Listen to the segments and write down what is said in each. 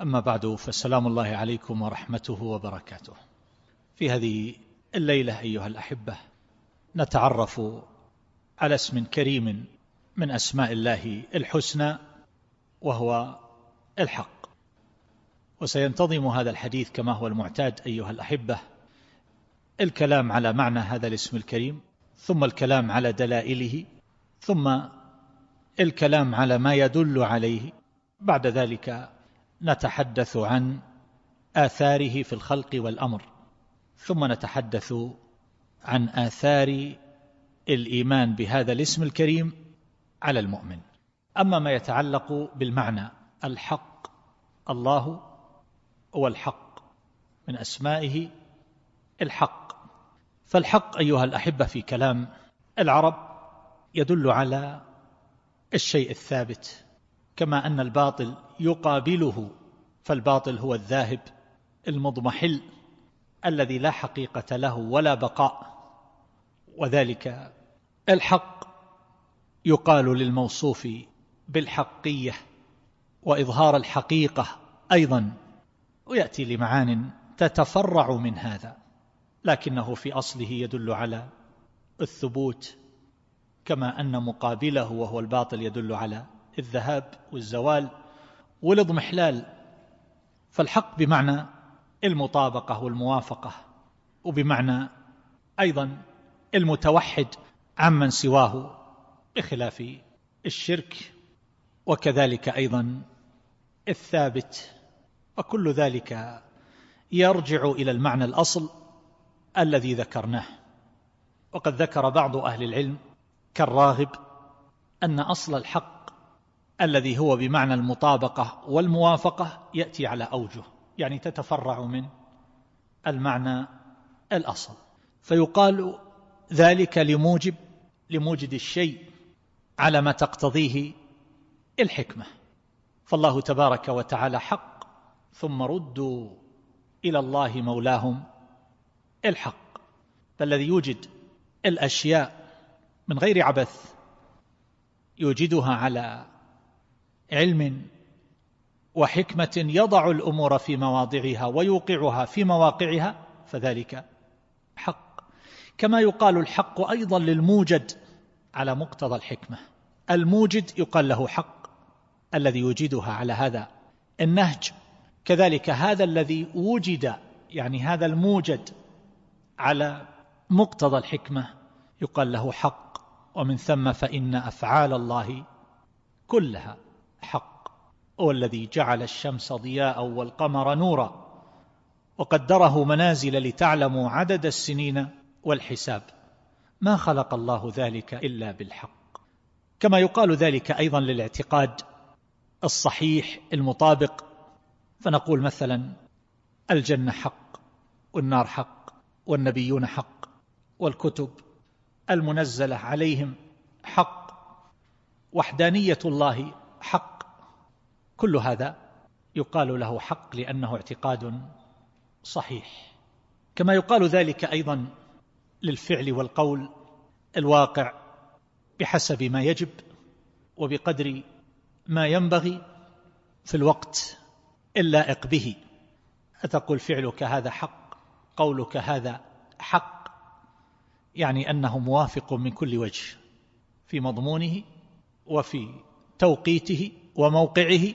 أما بعد فسلام الله عليكم ورحمته وبركاته. في هذه الليلة أيها الأحبة نتعرف على اسم كريم من أسماء الله الحسنى وهو الحق. وسينتظم هذا الحديث كما هو المعتاد أيها الأحبة الكلام على معنى هذا الاسم الكريم ثم الكلام على دلائله ثم الكلام على ما يدل عليه. بعد ذلك نتحدث عن آثاره في الخلق والأمر ثم نتحدث عن آثار الإيمان بهذا الاسم الكريم على المؤمن. أما ما يتعلق بالمعنى الحق الله هو الحق من أسمائه الحق. فالحق أيها الأحبة في كلام العرب يدل على الشيء الثابت كما أن الباطل يقابله فالباطل هو الذاهب المضمحل الذي لا حقيقة له ولا بقاء. وذلك الحق يقال للموصوف بالحقية وإظهار الحقيقة أيضا ويأتي لمعان تتفرع من هذا. لكنه في أصله يدل على الثبوت كما أن مقابله وهو الباطل يدل على الذهاب والزوال. والاضمحلال فالحق بمعنى المطابقة والموافقة وبمعنى أيضا المتوحد عمن سواه بخلاف الشرك وكذلك أيضا الثابت وكل ذلك يرجع إلى المعنى الأصل الذي ذكرناه. وقد ذكر بعض أهل العلم كالراغب أن أصل الحق الذي هو بمعنى المطابقة والموافقة يأتي على أوجه يعني تتفرع من المعنى الأصل. فيقال ذلك لموجب لموجد الشيء على ما تقتضيه الحكمة. فالله تبارك وتعالى حق ثم ردوا إلى الله مولاهم الحق. فالذي يوجد الأشياء من غير عبث يوجدها على علم وحكمة يضع الأمور في مواضعها ويوقعها في مواقعها فذلك حق. كما يقال الحق أيضا للموجد على مقتضى الحكمة. الموجد يقال له حق الذي يوجدها على هذا النهج. كذلك هذا الذي وجد يعني هذا الموجد على مقتضى الحكمة يقال له حق. ومن ثم فإن أفعال الله كلها حق هو الذي جعل الشمس ضياء والقمر نورا وقدره منازل لتعلموا عدد السنين والحساب. ما خلق الله ذلك إلا بالحق. كما يقال ذلك أيضا للاعتقاد الصحيح المطابق. فنقول مثلا الجنة حق والنار حق والنبيون حق والكتب المنزلة عليهم حق. وحدانية الله حق. كل هذا يقال له حق لأنه اعتقاد صحيح. كما يقال ذلك أيضا للفعل والقول الواقع بحسب ما يجب وبقدر ما ينبغي في الوقت اللائق به. أتقول فعلك هذا حق قولك هذا حق يعني أنه موافق من كل وجه في مضمونه وفي توقيته وموقعه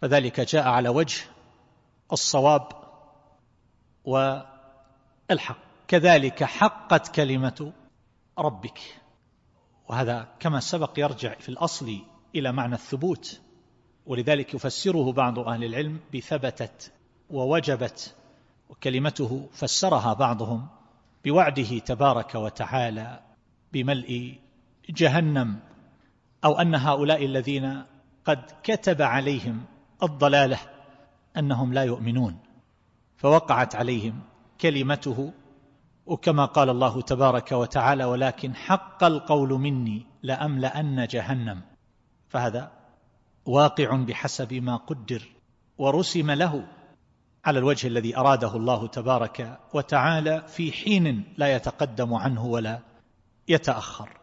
فذلك جاء على وجه الصواب والحق. كذلك حقت كلمة ربك. وهذا كما سبق يرجع في الأصل إلى معنى الثبوت. ولذلك يفسره بعض أهل العلم بثبتت ووجبت وكلمته فسرها بعضهم بوعده تبارك وتعالى بملء جهنم. أو أن هؤلاء الذين قد كتب عليهم الضلالة أنهم لا يؤمنون فوقعت عليهم كلمته وكما قال الله تبارك وتعالى ولكن حق القول مني لأملأن جهنم فهذا واقع بحسب ما قدر ورسم له على الوجه الذي أراده الله تبارك وتعالى في حين لا يتقدم عنه ولا يتأخر.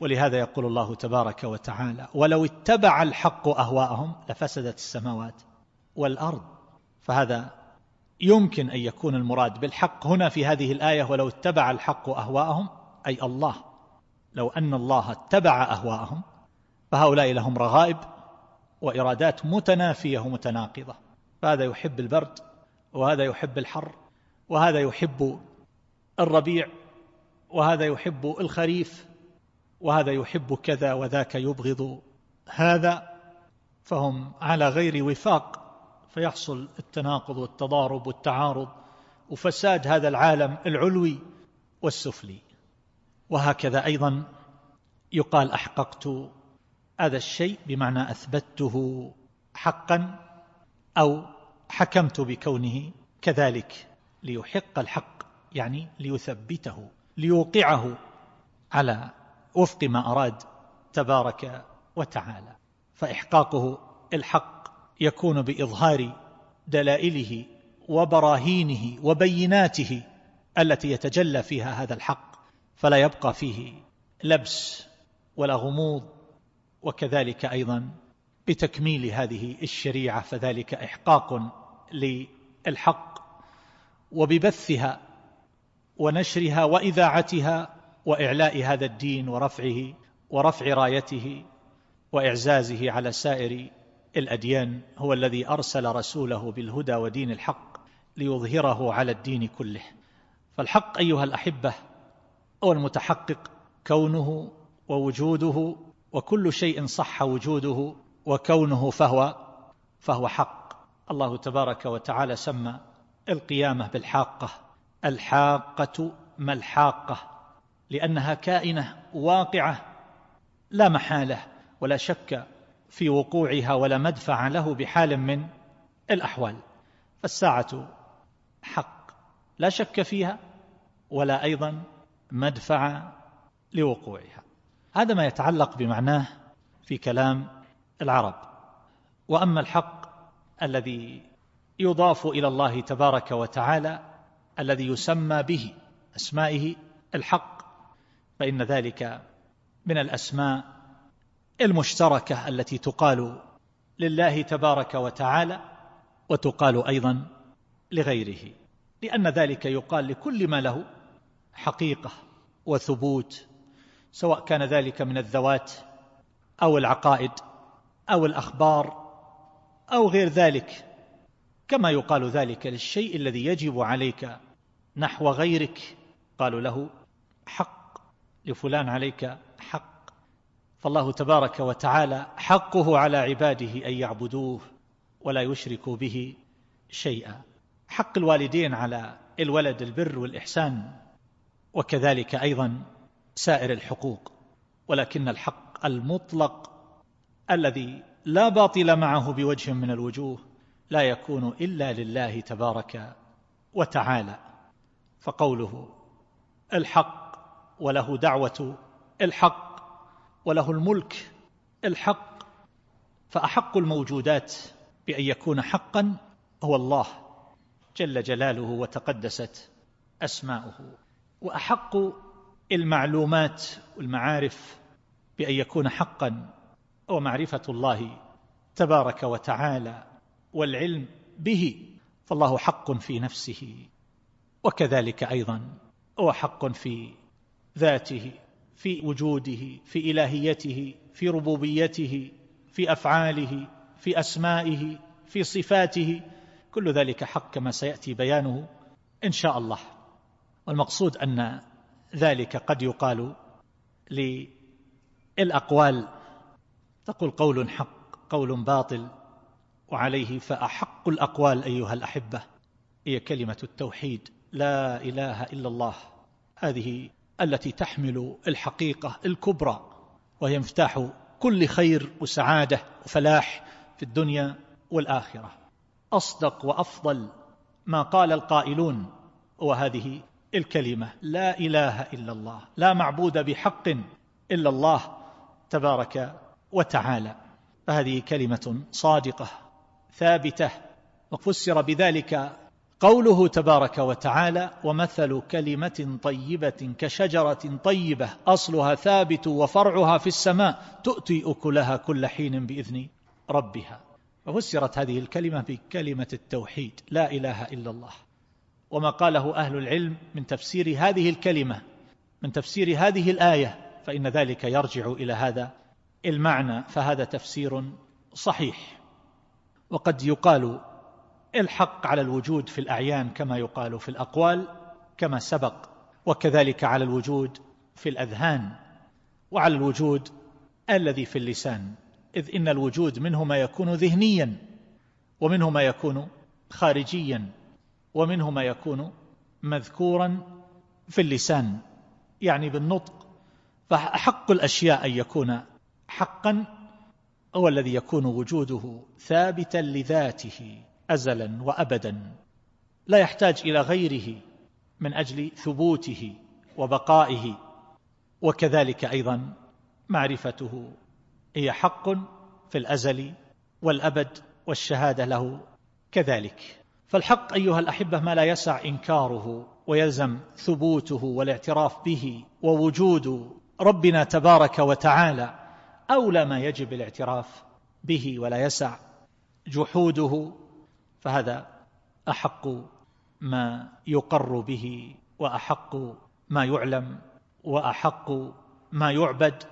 ولهذا يقول الله تبارك وتعالى ولو اتبع الحق أهواءهم لفسدت السماوات والأرض فهذا يمكن أن يكون المراد بالحق هنا في هذه الآية ولو اتبع الحق أهواءهم أي الله. لو أن الله اتبع أهواءهم فهؤلاء لهم رغائب وإرادات متنافية ومتناقضة. فهذا يحب البرد وهذا يحب الحر وهذا يحب الربيع وهذا يحب الخريف. وهذا يحب كذا وذاك يبغض هذا فهم على غير وفاق فيحصل التناقض والتضارب والتعارض وفساد هذا العالم العلوي والسفلي. وهكذا أيضا يقال أحققت هذا الشيء بمعنى أثبته حقا أو حكمت بكونه كذلك ليحق الحق يعني ليثبته ليوقعه على وفق ما أراد تبارك وتعالى. فإحقاقه الحق يكون بإظهار دلائله وبراهينه وبيناته التي يتجلى فيها هذا الحق فلا يبقى فيه لبس ولا غموض وكذلك أيضا بتكميل هذه الشريعة فذلك إحقاق للحق وببثها ونشرها وإذاعتها وإعلاء هذا الدين ورفعه ورفع رايته وإعزازه على سائر الأديان هو الذي أرسل رسوله بالهدى ودين الحق ليظهره على الدين كله. فالحق أيها الأحبة هو المتحقق كونه ووجوده وكل شيء صح وجوده وكونه فهو فهو حق. الله تبارك وتعالى سمى القيامة بالحاقة. الحاقة ما الحاقة؟ لأنها كائنة واقعة لا محالة ولا شك في وقوعها ولا مدفع له بحال من الأحوال. فالساعة حق لا شك فيها ولا أيضا مدفع لوقوعها. هذا ما يتعلق بمعناه في كلام العرب. وأما الحق الذي يضاف إلى الله تبارك وتعالى الذي يسمى به أسمائه الحق فإن ذلك من الأسماء المشتركة التي تقال لله تبارك وتعالى وتقال أيضا لغيره لأن ذلك يقال لكل ما له حقيقة وثبوت سواء كان ذلك من الذوات أو العقائد أو الأخبار أو غير ذلك. كما يقال ذلك للشيء الذي يجب عليك نحو غيرك قالوا له حق. لفلان عليك حق. فالله تبارك وتعالى حقه على عباده أن يعبدوه ولا يشركوا به شيئا. حق الوالدين على الولد البر والإحسان وكذلك أيضا سائر الحقوق. ولكن الحق المطلق الذي لا باطل معه بوجه من الوجوه لا يكون إلا لله تبارك وتعالى. فقوله الحق وله دعوة الحق وله الملك الحق. فأحق الموجودات بأن يكون حقا هو الله جل جلاله وتقدست أسماؤه. وأحق المعلومات والمعارف بأن يكون حقا هو معرفة الله تبارك وتعالى والعلم به. فالله حق في نفسه وكذلك أيضا هو حق في ذاته في وجوده في إلهيته في ربوبيته في أفعاله في أسمائه في صفاته. كل ذلك حق كما سيأتي بيانه إن شاء الله. والمقصود أن ذلك قد يقال للأقوال. تقول قول حق قول باطل وعليه فأحق الأقوال أيها الأحبة. هي كلمة التوحيد. لا إله إلا الله. هذه التي تحمل الحقيقة الكبرى وهي مفتاح كل خير وسعادة وفلاح في الدنيا والآخرة. أصدق وأفضل ما قال القائلون وهذه الكلمة لا إله إلا الله لا معبود بحق إلا الله تبارك وتعالى. فهذه كلمة صادقة ثابتة وفسر بذلك قوله تبارك وتعالى ومثل كلمة طيبة كشجرة طيبة أصلها ثابت وفرعها في السماء تؤتي أكلها كل حين بإذن ربها. ففسرت هذه الكلمة بكلمة التوحيد لا إله إلا الله. وما قاله أهل العلم من تفسير هذه الكلمة من تفسير هذه الآية فإن ذلك يرجع إلى هذا المعنى فهذا تفسير صحيح. وقد يقال الحق على الوجود في الأعيان كما يقال في الأقوال كما سبق وكذلك على الوجود في الأذهان وعلى الوجود الذي في اللسان إذ إن الوجود منه ما يكون ذهنيا ومنه ما يكون خارجيا ومنه ما يكون مذكورا في اللسان يعني بالنطق. فأحق الأشياء أن يكون حقا هو الذي يكون وجوده ثابتا لذاته. أزلا وأبدا. لا يحتاج إلى غيره من أجل ثبوته وبقائه وكذلك أيضا معرفته. هي حق في الأزل والأبد والشهادة له كذلك. فالحق أيها الأحبة ما لا يسع إنكاره ويلزم ثبوته والاعتراف به ووجود ربنا تبارك وتعالى أولى ما يجب الاعتراف به ولا يسع جحوده فهذا أحق ما يقر به وأحق ما يعلم وأحق ما يعبد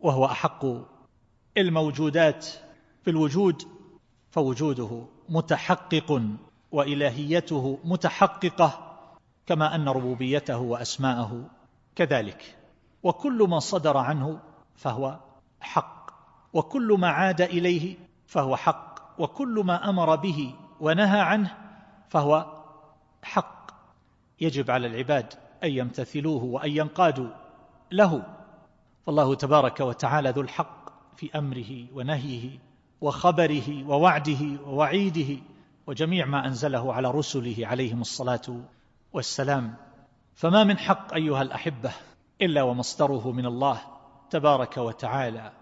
وهو أحق. الموجودات في الوجود فوجوده متحقق وإلهيته متحققة كما أن ربوبيته وأسماءه كذلك. وكل ما صدر عنه فهو حق وكل ما عاد إليه فهو حق وكل ما أمر به ونهى عنه فهو حق يجب على العباد أن يمتثلوه وأن ينقادوا له. فالله تبارك وتعالى ذو الحق في أمره ونهيه وخبره ووعده ووعيده وجميع ما أنزله على رسله عليهم الصلاة والسلام. فما من حق أيها الأحبة إلا ومصدره من الله تبارك وتعالى.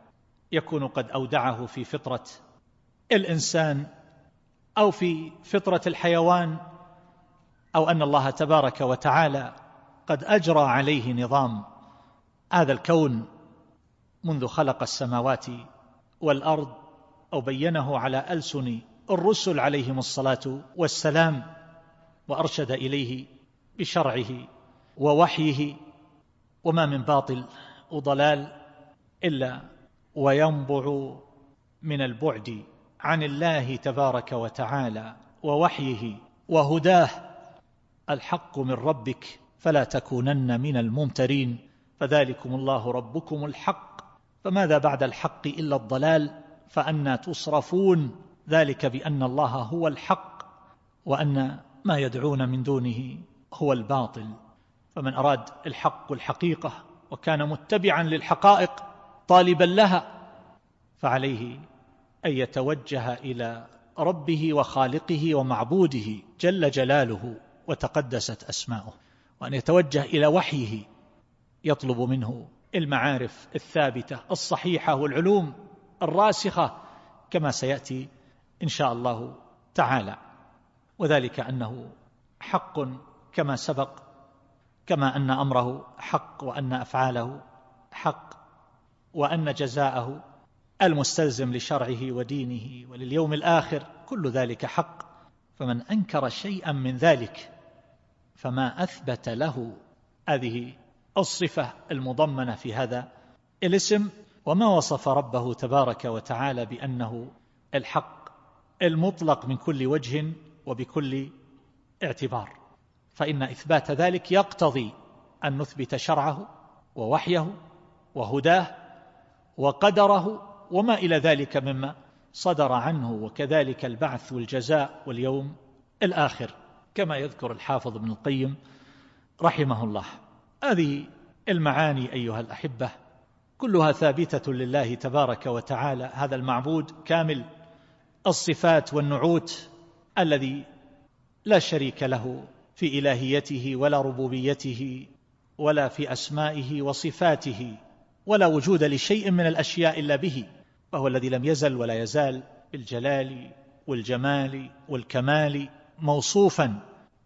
يكون قد أودعه في فطرة الإنسان أو في فطرة الحيوان أو أن الله تبارك وتعالى قد أجرى عليه نظام. هذا الكون منذ خلق السماوات والأرض أو بينه على ألسن الرسل عليهم الصلاة والسلام وأرشد إليه بشرعه ووحيه. وما من باطل وضلال إلا وينبع من البعد. عن الله تبارك وتعالى ووحيه وهداه. الحق من ربك فلا تكونن من الممترين. فذلكم الله ربكم الحق. فماذا بعد الحق إلا الضلال؟ فأنا تصرفون. ذلك بأن الله هو الحق وأن ما يدعون من دونه هو الباطل. فمن أراد الحق الحقيقة وكان متبعا للحقائق طالبا لها فعليه أن يتوجه إلى ربه وخالقه ومعبوده جل جلاله وتقدست أسماؤه وأن يتوجه إلى وحيه يطلب منه المعارف الثابتة الصحيحة والعلوم الراسخة كما سيأتي إن شاء الله تعالى. وذلك أنه حق كما سبق كما أن أمره حق وأن أفعاله حق وأن جزاءه المستلزم لشرعه ودينه ولليوم الآخر كل ذلك حق. فمن أنكر شيئا من ذلك فما أثبت له. هذه الصفة المضمنة في هذا الاسم. وما وصف ربه تبارك وتعالى بأنه الحق المطلق من كل وجه وبكل اعتبار. فإن إثبات ذلك يقتضي أن نثبت شرعه ووحيه وهداه وقدره وما إلى ذلك مما صدر عنه وكذلك البعث والجزاء واليوم الآخر كما يذكر الحافظ ابن القيم رحمه الله. هذه المعاني أيها الأحبة كلها ثابتة لله تبارك وتعالى هذا المعبود كامل الصفات والنعوت الذي لا شريك له في إلهيته ولا ربوبيته ولا في أسمائه وصفاته ولا وجود لشيء من الأشياء إلا به. وهو الذي لم يزل ولا يزال بالجلال والجمال والكمال موصوفا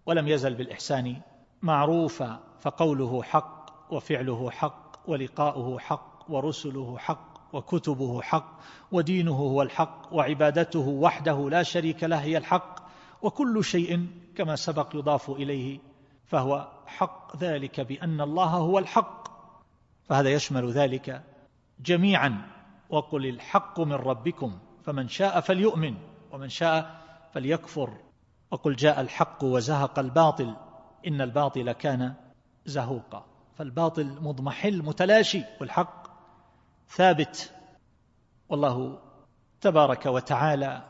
ولم يزل بالإحسان معروفا فقوله حق وفعله حق ولقاؤه حق ورسله حق وكتبه حق ودينه هو الحق وعبادته وحده لا شريك له هي الحق وكل شيء كما سبق يضاف إليه فهو حق ذلك بأن الله هو الحق. فهذا يشمل ذلك جميعا. وقل الحق من ربكم فمن شاء فليؤمن ومن شاء فليكفر. وقل جاء الحق وزهق الباطل إن الباطل كان زهوقا. فالباطل مضمحل متلاشي والحق ثابت. والله تبارك وتعالى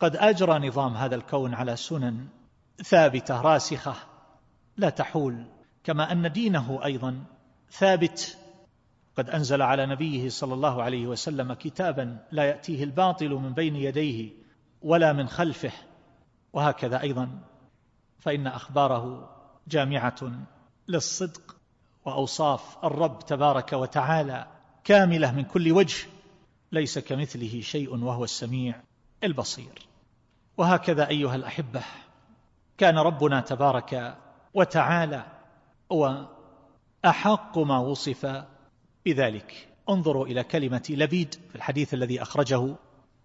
قد أجرى نظام هذا الكون على سنن ثابتة راسخة لا تحول. كما أن دينه أيضا ثابت. قد أنزل على نبيه صلى الله عليه وسلم كتابا لا يأتيه الباطل من بين يديه ولا من خلفه. وهكذا أيضا. فإن أخباره جامعة للصدق وأوصاف الرب تبارك وتعالى كاملة من كل وجه ليس كمثله شيء وهو السميع البصير. وهكذا أيها الأحبة كان ربنا تبارك وتعالى هو أحق ما وصف بذلك. انظروا إلى كلمة لبيد في الحديث الذي أخرجه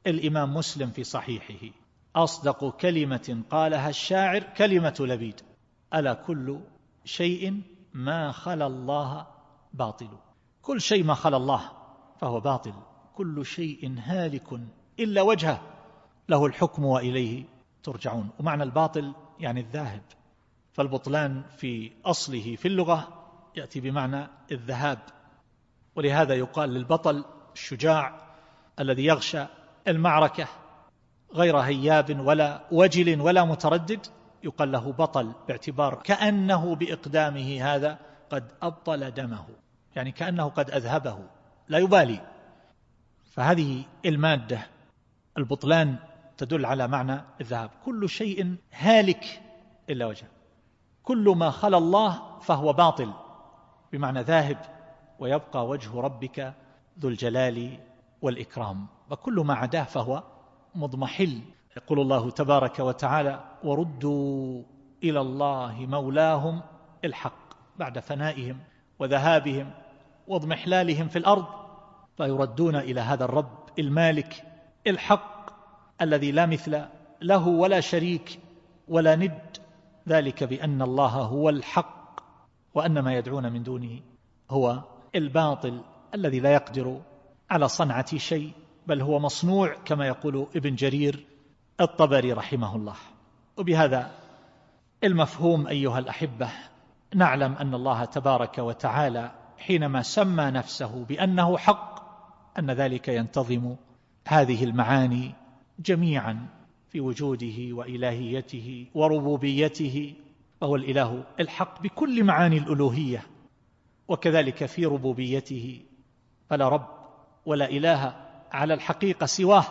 الإمام مسلم في صحيحه. أصدق كلمة قالها الشاعر كلمة لبيد. ألا كل شيء ما خلا الله باطل. كل شيء ما خلا الله فهو باطل. كل شيء هالك إلا وجهه. له الحكم وإليه ترجعون. ومعنى الباطل يعني الذاهب. فالبطلان في أصله في اللغة يأتي بمعنى الذهاب. ولهذا يقال للبطل الشجاع الذي يغشى المعركة غير هياب ولا وجل ولا متردد يقال له بطل باعتبار كأنه بإقدامه هذا قد أبطل دمه يعني كأنه قد أذهبه لا يبالي. فهذه المادة البطلان تدل على معنى الذهاب. كل شيء هالك إلا وجهه كل ما خلا الله فهو باطل بمعنى ذاهب. ويبقى وجه ربك ذو الجلال والإكرام. وكل ما عداه فهو مضمحل. يقول الله تبارك وتعالى وردوا إلى الله مولاهم الحق بعد فنائهم وذهابهم واضمحلالهم في الأرض فيردون إلى هذا الرب المالك الحق الذي لا مثل له ولا شريك ولا ند. ذلك بأن الله هو الحق وأن ما يدعون من دونه هو الباطل الذي لا يقدر على صنعة شيء بل هو مصنوع كما يقول ابن جرير الطبري رحمه الله. وبهذا المفهوم أيها الأحبة نعلم أن الله تبارك وتعالى حينما سمى نفسه بأنه حق أن ذلك ينتظم هذه المعاني جميعا في وجوده وإلهيته وربوبيته فهو الإله الحق بكل معاني الألوهية. وكذلك في ربوبيته. فلا رب ولا إله على الحقيقة سواه.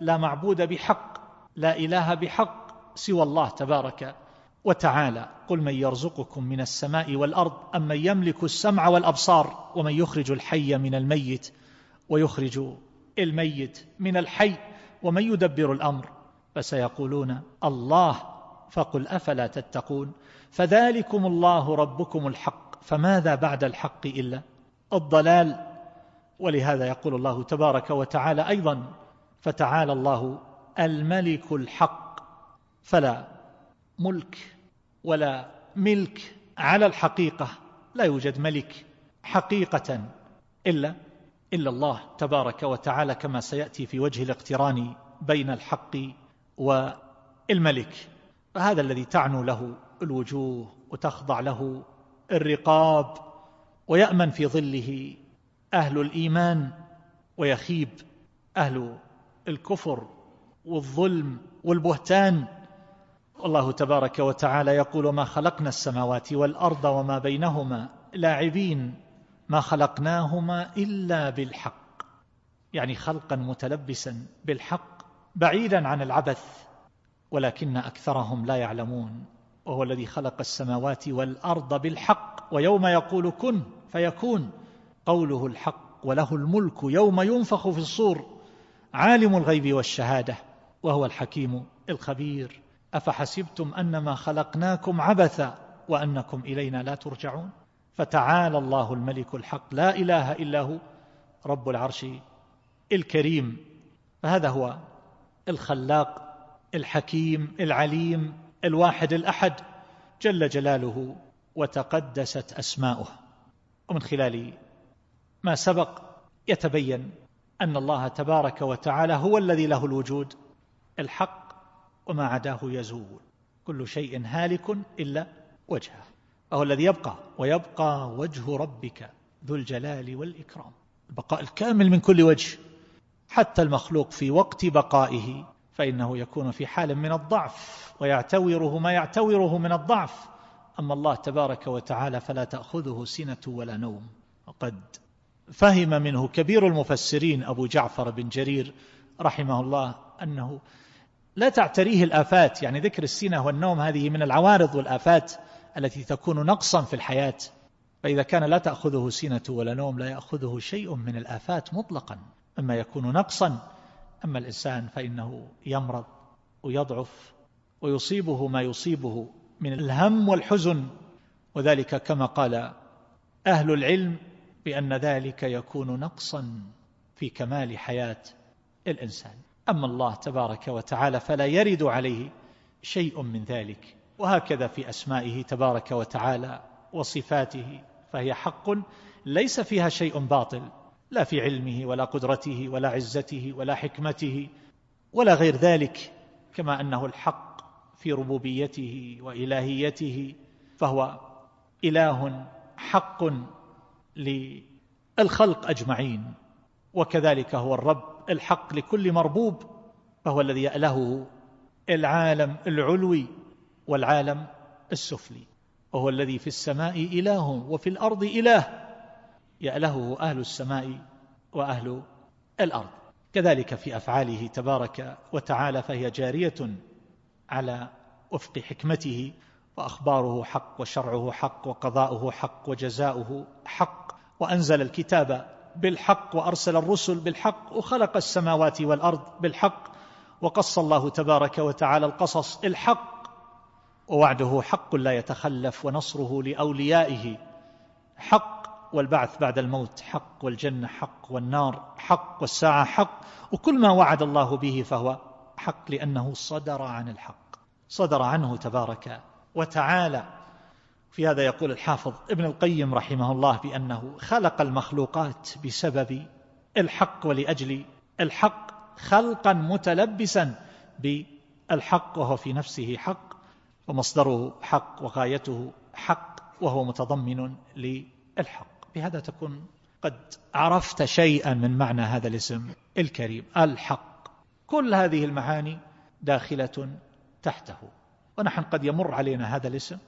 لا معبود بحق لا إله بحق سوى الله تبارك وتعالى. قل من يرزقكم من السماء والأرض أم من يملك السمع والأبصار ومن يخرج الحي من الميت ويخرج الميت من الحي ومن يدبر الأمر. فسيقولون الله فقل أفلا تتقون؟ فذلكم الله ربكم الحق. فماذا بعد الحق إلا؟ الضلال. ولهذا يقول الله تبارك وتعالى أيضا فتعالى الله الملك الحق. فلا ملك ولا ملك على الحقيقة. لا يوجد ملك حقيقة إلا إلا الله تبارك وتعالى كما سيأتي في وجه الاقتران بين الحق والملك. فهذا الذي تعنو له الوجوه وتخضع له الرقاب ويأمن في ظله أهل الإيمان ويخيب أهل الكفر والظلم والبهتان. والله تبارك وتعالى يقول ما خلقنا السماوات والأرض وما بينهما لاعبين ما خلقناهما إلا بالحق. يعني خلقا متلبسا بالحق بعيدا عن العبث ولكن أكثرهم لا يعلمون. وهو الذي خلق السماوات والأرض بالحق ويوم يقول كن فيكون. قوله الحق وله الملك يوم ينفخ في الصور. عالم الغيب والشهادة وهو الحكيم الخبير. أفحسبتم أنما خلقناكم عبثا وأنكم إلينا لا ترجعون؟ فتعالى الله الملك الحق لا إله إلا هو رب العرش الكريم. فهذا هو الخلاق الحكيم العليم الواحد الأحد جل جلاله وتقدست أسماؤه. ومن خلال ما سبق يتبين أن الله تبارك وتعالى هو الذي له الوجود الحق وما عداه يزول. كل شيء هالك إلا وجهه. وهو الذي يبقى ويبقى وجه ربك ذو الجلال والإكرام. البقاء الكامل من كل وجه حتى المخلوق في وقت بقائه فإنه يكون في حال من الضعف ويعتوره ما يعتوره من الضعف. أما الله تبارك وتعالى فلا تأخذه سنة ولا نوم. وقد فهم منه كبير المفسرين أبو جعفر بن جرير رحمه الله أنه لا تعتريه الآفات يعني ذكر السنة والنوم هذه من العوارض والآفات التي تكون نقصا في الحياة. فإذا كان لا تأخذه سنة ولا نوم لا يأخذه شيء من الآفات مطلقا. أما يكون نقصا أما الإنسان فإنه يمرض ويضعف ويصيبه ما يصيبه من الهم والحزن وذلك كما قال أهل العلم بأن ذلك يكون نقصا في كمال حياة الإنسان. أما الله تبارك وتعالى فلا يرد عليه شيء من ذلك. وهكذا في أسمائه تبارك وتعالى وصفاته فهي حق ليس فيها شيء باطل. لا في علمه ولا قدرته ولا عزته ولا حكمته ولا غير ذلك كما أنه الحق في ربوبيته وإلهيته فهو إله حق للخلق أجمعين وكذلك هو الرب الحق لكل مربوب فهو الذي يألهه العالم العلوي والعالم السفلي وهو الذي في السماء إله وفي الأرض إله. يألهه أهل السماء وأهل الأرض. كذلك في أفعاله تبارك وتعالى فهي جارية على وفق حكمته وأخباره حق وشرعه حق وقضاؤه حق وجزاؤه حق وأنزل الكتاب بالحق وأرسل الرسل بالحق وخلق السماوات والأرض بالحق وقص الله تبارك وتعالى القصص الحق ووعده حق لا يتخلف ونصره لأوليائه حق. والبعث بعد الموت حق والجنة حق والنار حق والساعة حق وكل ما وعد الله به فهو حق لأنه صدر عن الحق صدر عنه تبارك وتعالى. في هذا يقول الحافظ ابن القيم رحمه الله بأنه خلق المخلوقات بسبب الحق ولأجل الحق خلقا متلبسا بالحق وهو في نفسه حق ومصدره حق وغايته حق وهو متضمن للحق. بهذا تكون قد عرفت شيئا من معنى هذا الاسم الكريم الحق. كل هذه المعاني داخلة تحته. ونحن قد يمر علينا هذا الاسم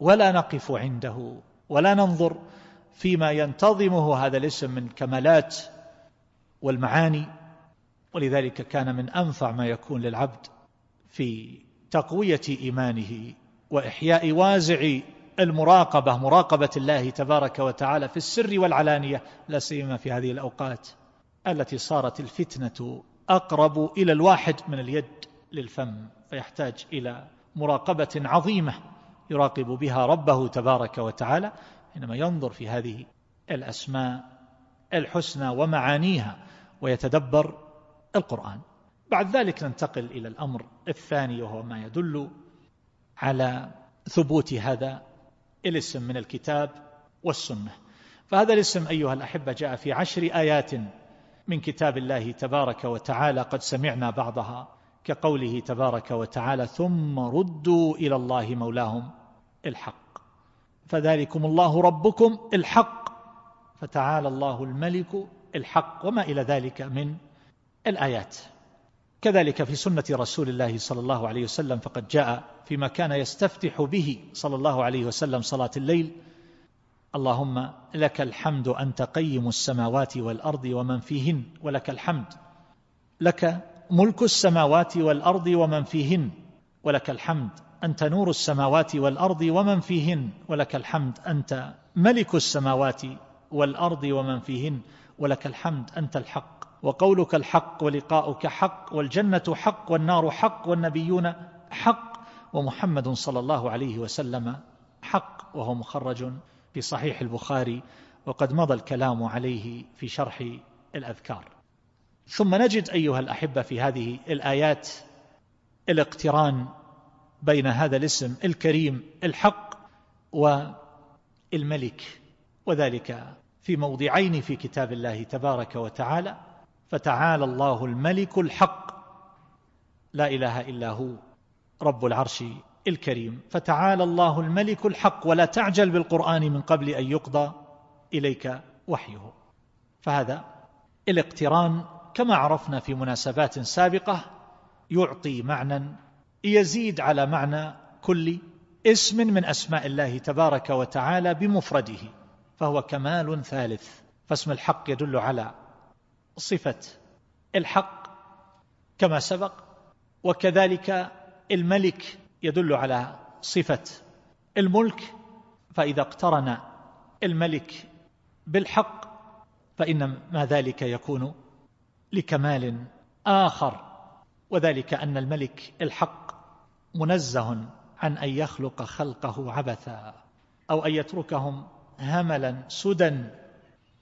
ولا نقف عنده ولا ننظر فيما ينتظمه هذا الاسم من كمالات والمعاني. ولذلك كان من أنفع ما يكون للعبد في تقوية إيمانه وإحياء وازع المراقبة مراقبة الله تبارك وتعالى في السر والعلانية لا سيما في هذه الأوقات التي صارت الفتنة أقرب إلى الواحد من اليد للفم فيحتاج إلى مراقبة عظيمة يراقب بها ربه تبارك وتعالى حينما ينظر في هذه الأسماء الحسنى ومعانيها ويتدبر القرآن. بعد ذلك ننتقل إلى الأمر الثاني وهو ما يدل على ثبوت هذا الاسم من الكتاب والسنة. فهذا الاسم أيها الأحبة جاء في عشر آيات من كتاب الله تبارك وتعالى. قد سمعنا بعضها كقوله تبارك وتعالى ثم ردوا إلى الله مولاهم الحق. فذلكم الله ربكم الحق فتعالى الله الملك الحق وما إلى ذلك من الآيات. كذلك في سنة رسول الله صلى الله عليه وسلم فقد جاء فيما كان يستفتح به صلى الله عليه وسلم صلاة الليل اللهم لك الحمد أنت قيم السماوات والأرض ومن فيهن ولك الحمد. لك ملك السماوات والأرض ومن فيهن ولك الحمد. أنت نور السماوات والأرض ومن فيهن ولك الحمد. أنت ملك السماوات والأرض ومن فيهن ولك الحمد. أنت الحق. وقولك الحق ولقاؤك حق والجنة حق والنار حق والنبيون حق ومحمد صلى الله عليه وسلم حق وهو مخرج في صحيح البخاري وقد مضى الكلام عليه في شرح الأذكار. ثم نجد أيها الأحبة في هذه الآيات الاقتران بين هذا الاسم الكريم الحق والملك وذلك في موضعين في كتاب الله تبارك وتعالى. فتعالى الله الملك الحق. لا إله إلا هو رب العرش الكريم. فتعالى الله الملك الحق ولا تعجل بالقرآن من قبل أن يقضى إليك وحيه. فهذا الاقتران كما عرفنا في مناسبات سابقة يعطي معنى يزيد على معنى كل اسم من أسماء الله تبارك وتعالى بمفرده فهو كمال ثالث. فاسم الحق يدل على صفة الحق كما سبق وكذلك الملك يدل على صفة الملك فإذا اقترن الملك بالحق فإن ما ذلك يكون لكمال آخر. وذلك أن الملك الحق منزه عن أن يخلق خلقه عبثا أو أن يتركهم هملا سدى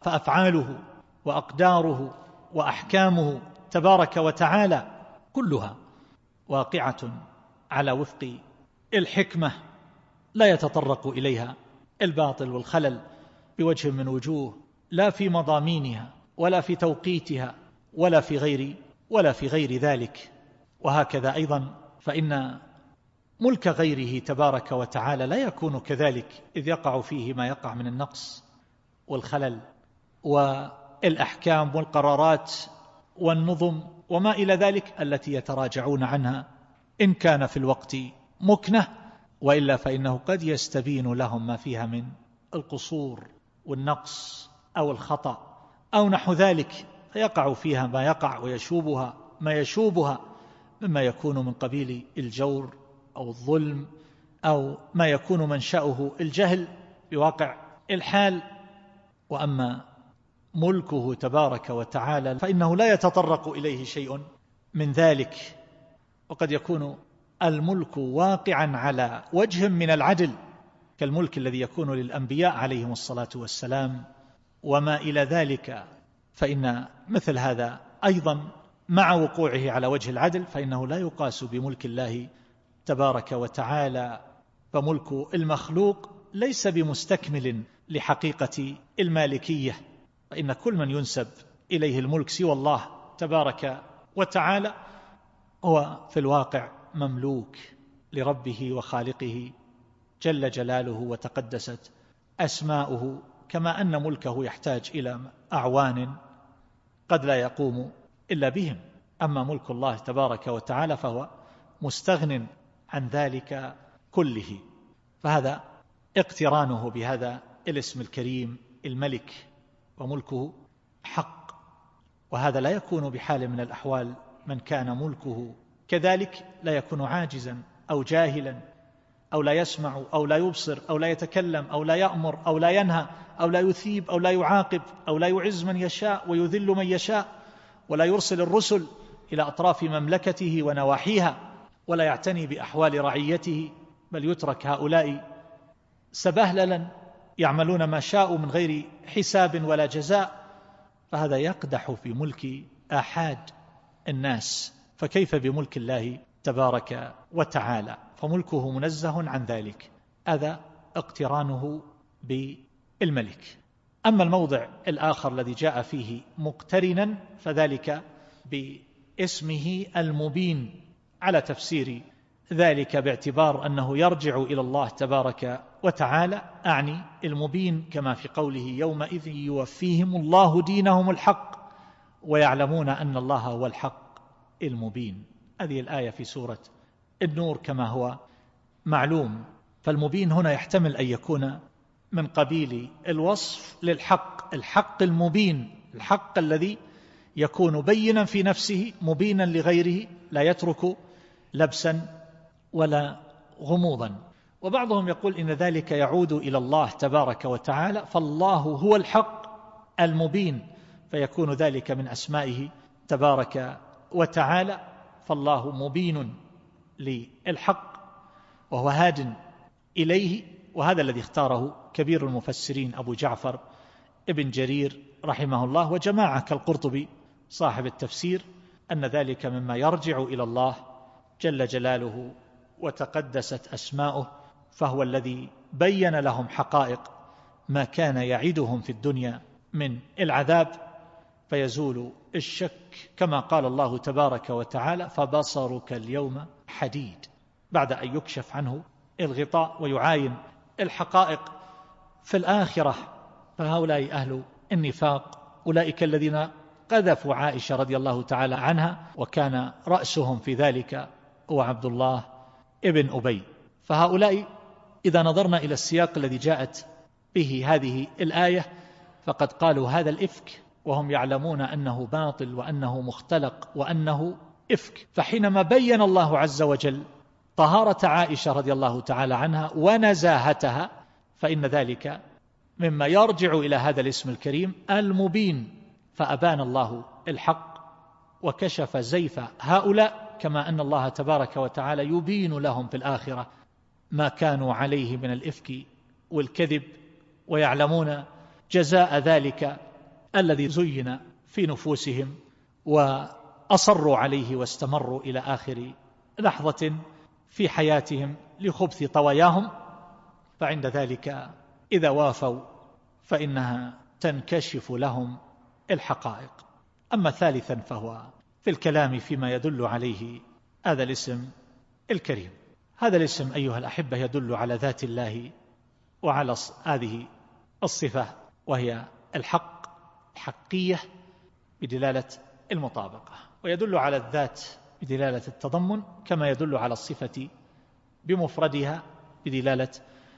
فأفعاله وأقداره وأحكامه تبارك وتعالى كلها واقعة على وفق الحكمة لا يتطرق إليها الباطل والخلل بوجه من وجوه لا في مضامينها ولا في توقيتها ولا في غير ولا في غير ذلك. وهكذا أيضا فإن ملك غيره تبارك وتعالى لا يكون كذلك إذ يقع فيه ما يقع من النقص والخلل. والأحكام والقرارات والنظم وما إلى ذلك التي يتراجعون عنها. إن كان في الوقت مكنة وإلا فإنه قد يستبين لهم ما فيها من القصور والنقص أو الخطأ أو نحو ذلك. فيقع فيها ما يقع ويشوبها ما يشوبها مما يكون من قبيل الجور أو الظلم أو ما يكون منشأه الجهل بواقع الحال. وأما ملكه تبارك وتعالى فإنه لا يتطرق إليه شيء من ذلك. وقد يكون الملك واقعا على وجه من العدل كالملك الذي يكون للأنبياء عليهم الصلاة والسلام وما إلى ذلك. فإن مثل هذا أيضا مع وقوعه على وجه العدل فإنه لا يقاس بملك الله تبارك وتعالى. فملك المخلوق ليس بمستكمل لحقيقة المالكية. فإن كل من ينسب إليه الملك سوى الله تبارك وتعالى هو في الواقع مملوك لربه وخالقه جل جلاله وتقدست أسماؤه كما أن ملكه يحتاج إلى أعوان قد لا يقوم إلا بهم. أما ملك الله تبارك وتعالى فهو مستغن عن ذلك كله. فهذا اقترانه بهذا الاسم الكريم الملك وملكه حق وهذا لا يكون بحال من الأحوال من كان ملكه. كذلك لا يكون عاجزا أو جاهلا أو لا يسمع أو لا يبصر أو لا يتكلم أو لا يأمر أو لا ينهى أو لا يثيب أو لا يعاقب أو لا يعز من يشاء ويذل من يشاء ولا يرسل الرسل إلى أطراف مملكته ونواحيها ولا يعتني بأحوال رعيته بل يترك هؤلاء سبهللا يعملون ما شاءوا من غير حساب ولا جزاء فهذا يقدح في ملك آحاد الناس. فكيف بملك الله تبارك وتعالى؟ فملكه منزه عن ذلك. هذا اقترانه بالملك. أما الموضع الآخر الذي جاء فيه مقترنا فذلك باسمه المبين. على تفسير ذلك باعتبار أنه يرجع إلى الله تبارك وتعالى أعني المبين كما في قوله يومئذ يوفيهم الله دينهم الحق ويعلمون أن الله هو الحق المبين. هذه الآية في سورة النور كما هو معلوم. فالمبين هنا يحتمل أن يكون من قبيل الوصف للحق الحق المبين الحق الذي يكون بينا في نفسه مبينا لغيره لا يترك لبسا ولا غموضا. وبعضهم يقول إن ذلك يعود إلى الله تبارك وتعالى فالله هو الحق المبين فيكون ذلك من أسمائه تبارك وتعالى فالله مبين للحق وهو هاد إليه وهذا الذي اختاره كبير المفسرين أبو جعفر ابن جرير رحمه الله وجماعة كالقرطبي صاحب التفسير أن ذلك مما يرجع إلى الله جل جلاله وتقدست أسماؤه فهو الذي بين لهم حقائق ما كان يعدهم في الدنيا من العذاب فيزول الشك كما قال الله تبارك وتعالى فبصرك اليوم حديد بعد أن يكشف عنه الغطاء ويعاين الحقائق في الآخرة فهؤلاء أهل النفاق أولئك الذين قذفوا عائشة رضي الله تعالى عنها وكان رأسهم في ذلك هو عبد الله ابن أبي. فهؤلاء إذا نظرنا إلى السياق الذي جاءت به هذه الآية فقد قالوا هذا الإفك وهم يعلمون أنه باطل وأنه مختلق وأنه إفك. فحينما بين الله عز وجل طهارة عائشة رضي الله تعالى عنها ونزاهتها فإن ذلك مما يرجع إلى هذا الاسم الكريم المبين. فأبان الله الحق وكشف زيف هؤلاء كما أن الله تبارك وتعالى يبين لهم في الآخرة ما كانوا عليه من الإفك والكذب ويعلمون جزاء ذلك الذي زين في نفوسهم وأصروا عليه واستمروا إلى آخر لحظة في حياتهم لخبث طوياهم فعند ذلك إذا وافوا فإنها تنكشف لهم الحقائق. أما ثالثا فهو في الكلام فيما يدل عليه هذا الاسم الكريم. هذا الاسم أيها الأحبة يدل على ذات الله وعلى هذه الصفة وهي الحق حقية بدلالة المطابقة. ويدل على الذات بدلالة التضمن كما يدل على الصفة بمفردها بدلالة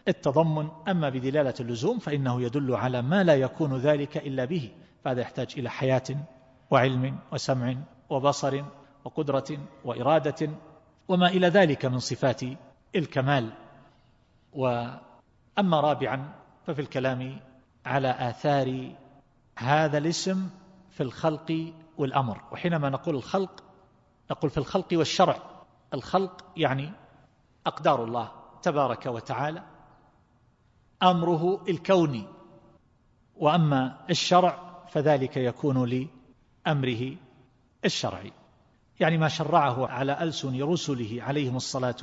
التضمن. أما بدلالة اللزوم فإنه يدل على ما لا يكون ذلك إلا به فهذا يحتاج إلى حياة وعلم وسمع وبصر وقدرة وإرادة وما إلى ذلك من صفات الكمال. وأما رابعا ففي الكلام على آثار هذا الاسم في الخلق والأمر. وحينما نقول الخلق نقول في الخلق والشرع. الخلق يعني أقدار الله تبارك وتعالى أمره الكوني وأما الشرع فذلك يكون لأمره الشرعي. يعني ما شرعه على ألسن رسله عليهم الصلاة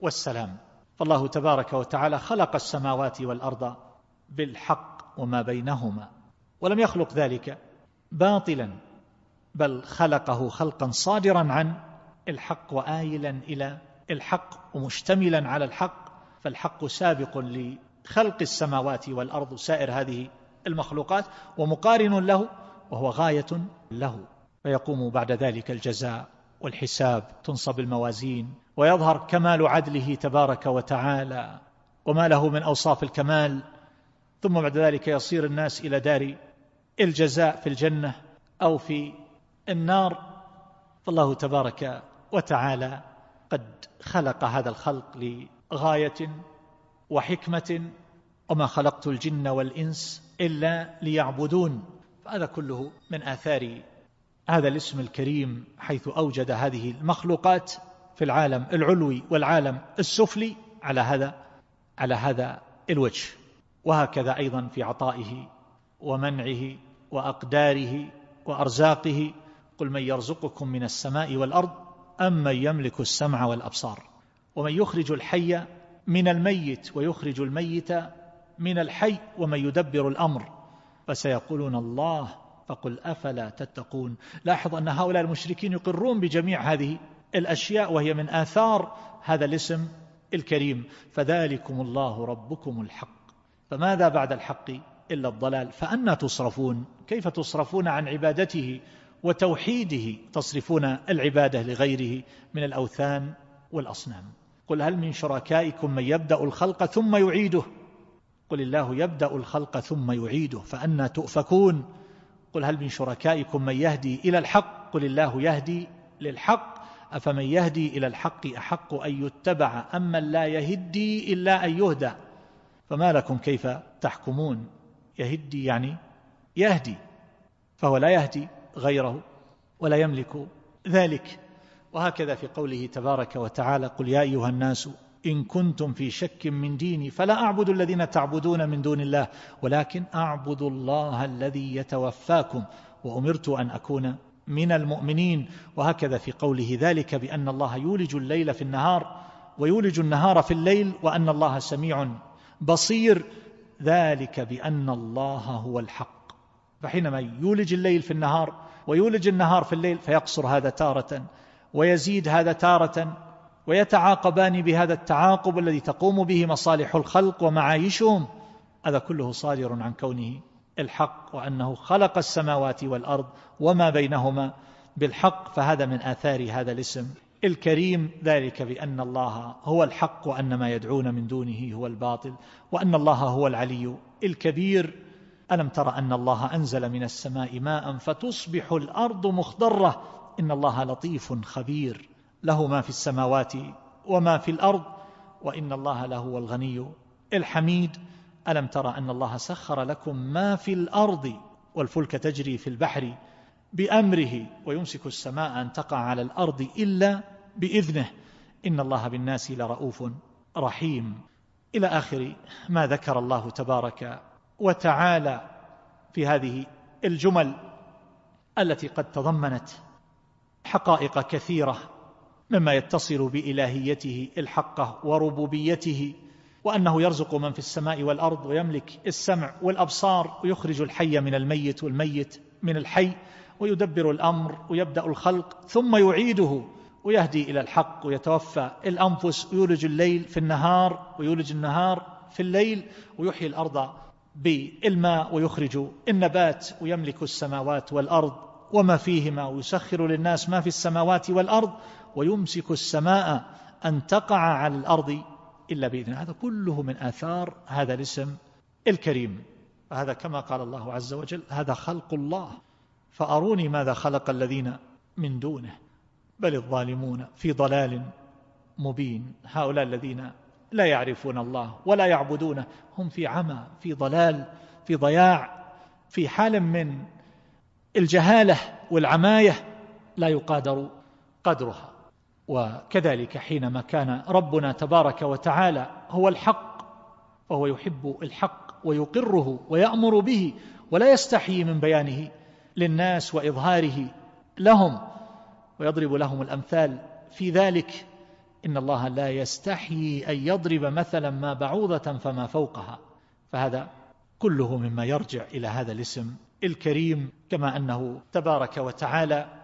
والسلام. فالله تبارك وتعالى خلق السماوات والأرض بالحق وما بينهما ولم يخلق ذلك باطلا بل خلقه خلقا صادرا عن الحق وآيلا إلى الحق ومشتملا على الحق. فالحق سابق لخلق السماوات والأرض سائر هذه المخلوقات ومقارن له وهو غاية له. فيقوم بعد ذلك الجزاء والحساب تنصب الموازين ويظهر كمال عدله تبارك وتعالى وما له من أوصاف الكمال. ثم بعد ذلك يصير الناس إلى دار الجزاء في الجنة أو في النار. فالله تبارك وتعالى قد خلق هذا الخلق لغاية وحكمة وما خلقت الجن والإنس إلا ليعبدون. فهذا كله من آثار هذا الاسم الكريم حيث أوجد هذه المخلوقات في العالم العلوي والعالم السفلي على هذا على هذا الوجه. وهكذا أيضا في عطائه ومنعه وأقداره وأرزاقه. قل من يرزقكم من السماء والأرض أم من يملك السمع والأبصار. ومن يخرج الحي من الميت ويخرج الميت من الحي ومن يدبر الأمر. فسيقولون الله فقل أفلا تتقون. لاحظ أن هؤلاء المشركين يقرون بجميع هذه الأشياء وهي من آثار هذا الاسم الكريم. فذلكم الله ربكم الحق. فماذا بعد الحق إلا الضلال؟ فأنا تصرفون. كيف تصرفون عن عبادته وتوحيده؟ تصرفون العبادة لغيره من الأوثان والأصنام. قل هل من شركائكم من يبدأ الخلق ثم يعيده؟ قل الله يبدأ الخلق ثم يعيده. فأنا تؤفكون. قل هل من شركائكم من يهدي إلى الحق؟ قل الله يهدي للحق. أفمن يهدي إلى الحق أحق أن يتبع أما لا يهدي إلا أن يهدى؟ فما لكم كيف تحكمون؟ يهدي يعني يهدي فهو لا يهدي غيره ولا يملك ذلك. وهكذا في قوله تبارك وتعالى قل يا أيها الناس إن كنتم في شك من ديني فلا أعبد الذين تعبدون من دون الله ولكن أعبد الله الذي يتوفاكم وأمرت أن أكون من المؤمنين. وهكذا في قوله ذلك بأن الله يولج الليل في النهار ويولج النهار في الليل وأن الله سميع بصير. ذلك بأن الله هو الحق. فحينما يولج الليل في النهار ويولج النهار في الليل فيقصر هذا تارة ويزيد هذا تارة ويتعاقبان بهذا التعاقب الذي تقوم به مصالح الخلق ومعايشهم. هذا كله صادر عن كونه الحق وأنه خلق السماوات والأرض وما بينهما بالحق فهذا من آثار هذا الاسم الكريم. ذلك بأن الله هو الحق وأن ما يدعون من دونه هو الباطل وأن الله هو العلي الكبير. ألم تر أن الله أنزل من السماء ماء فتصبح الأرض مخضرة؟ إن الله لطيف خبير. له ما في السماوات وما في الأرض وإن الله لهو الغني الحميد. ألم ترى أن الله سخر لكم ما في الأرض والفلك تجري في البحر بأمره ويمسك السماء أن تقع على الأرض إلا بإذنه. إن الله بالناس لرؤوف رحيم. إلى آخر ما ذكر الله تبارك وتعالى في هذه الجمل التي قد تضمنت حقائق كثيرة مما يتصل بإلهيته الحقة وربوبيته وأنه يرزق من في السماء والأرض ويملك السمع والأبصار ويخرج الحي من الميت والميت من الحي ويدبر الأمر ويبدأ الخلق ثم يعيده ويهدي إلى الحق ويتوفى الأنفس ويولج الليل في النهار ويولج النهار في الليل ويحيي الأرض بالماء ويخرج النبات ويملك السماوات والأرض وما فيهما ويسخر للناس ما في السماوات والأرض ويمسك السماء أن تقع على الأرض إلا بإذن هذا كله من آثار هذا الاسم الكريم. فهذا كما قال الله عز وجل هذا خلق الله. فأروني ماذا خلق الذين من دونه؟ بل الظالمون في ضلال مبين. هؤلاء الذين لا يعرفون الله ولا يعبدونه هم في عمى في ضلال في ضياع في حال من الجهالة والعماية لا يقادر قدرها. وكذلك حينما كان ربنا تبارك وتعالى هو الحق فهو يحب الحق ويقره ويأمر به ولا يستحيي من بيانه للناس وإظهاره لهم ويضرب لهم الأمثال في ذلك إن الله لا يستحيي أن يضرب مثلا ما بعوضة فما فوقها. فهذا كله مما يرجع إلى هذا الاسم الكريم كما أنه تبارك وتعالى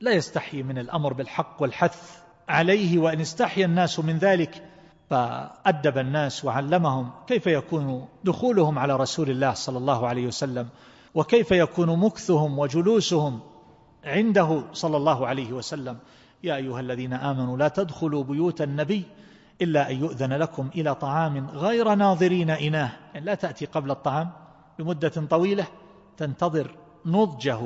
لا يستحي من الأمر بالحق والحث عليه وإن استحي الناس من ذلك فأدب الناس وعلمهم كيف يكون دخولهم على رسول الله صلى الله عليه وسلم وكيف يكون مكثهم وجلوسهم عنده صلى الله عليه وسلم. يا أيها الذين آمنوا لا تدخلوا بيوت النبي إلا أن يؤذن لكم إلى طعام غير ناظرين إناه. يعني لا تأتي قبل الطعام بمدة طويلة تنتظر نضجه.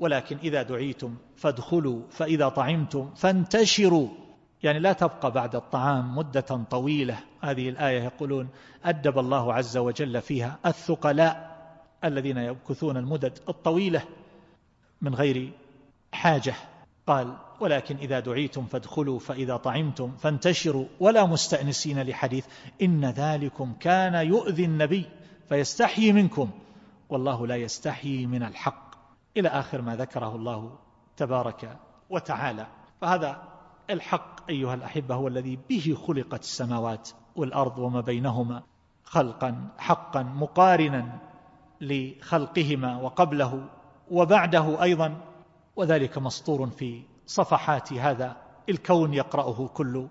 ولكن إذا دعيتم فادخلوا فإذا طعمتم فانتشروا. يعني لا تبقى بعد الطعام مدة طويلة. هذه الآية يقولون أدب الله عز وجل فيها الثقلاء الذين يمكثون المدد الطويلة من غير حاجة. قال ولكن إذا دعيتم فادخلوا فإذا طعمتم فانتشروا. ولا مستأنسين لحديث إن ذلكم كان يؤذي النبي فيستحيي منكم. والله لا يستحيي من الحق. إلى آخر ما ذكره الله تبارك وتعالى. فهذا الحق أيها الأحبة هو الذي به خلقت السماوات والأرض وما بينهما خلقا حقا مقارنا لخلقهما وقبله وبعده أيضا. وذلك مسطور في صفحات هذا الكون يقرأه كل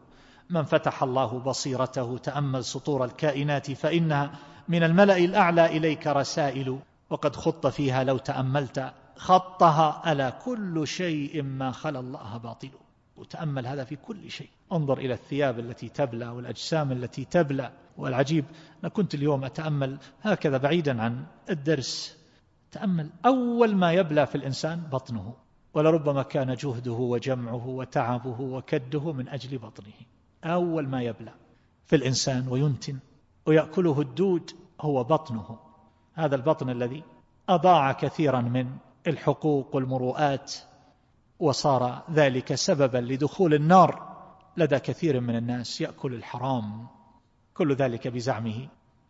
من فتح الله بصيرته تأمل سطور الكائنات فإنها من الملأ الأعلى إليك رسائل وقد خط فيها لو تأملت خطها ألا كل شيء ما خلا الله باطل. وتأمل هذا في كل شيء. انظر إلى الثياب التي تبلى والأجسام التي تبلى والعجيب. أنا كنت اليوم أتأمل هكذا بعيدا عن الدرس. تأمل. أول ما يبلى في الإنسان بطنه. ولربما كان جهده وجمعه وتعبه وكده من أجل بطنه. أول ما يبلى في الإنسان وينتن ويأكله الدود هو بطنه. هذا البطن الذي أضاع كثيرا من الحقوق والمروءات وصار ذلك سببا لدخول النار لدى كثير من الناس يأكل الحرام. كل ذلك بزعمه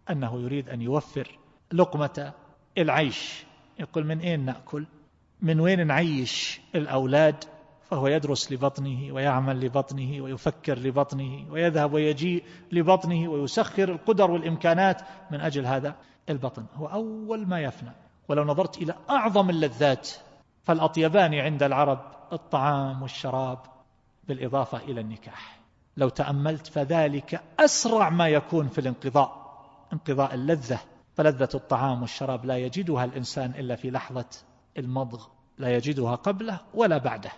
أنه يريد أن يوفر لقمة العيش. يقول من أين نأكل؟ من وين نعيش الأولاد؟ فهو يدرس لبطنه ويعمل لبطنه ويفكر لبطنه ويذهب ويجيء لبطنه ويسخر القدر والإمكانات من أجل هذا البطن. هو أول ما يفنى. ولو نظرت إلى أعظم اللذات فالأطيبان عند العرب الطعام والشراب بالإضافة إلى النكاح. لو تأملت فذلك أسرع ما يكون في الانقضاء انقضاء اللذة. فلذة الطعام والشراب لا يجدها الإنسان إلا في لحظة المضغ لا يجدها قبله ولا بعده.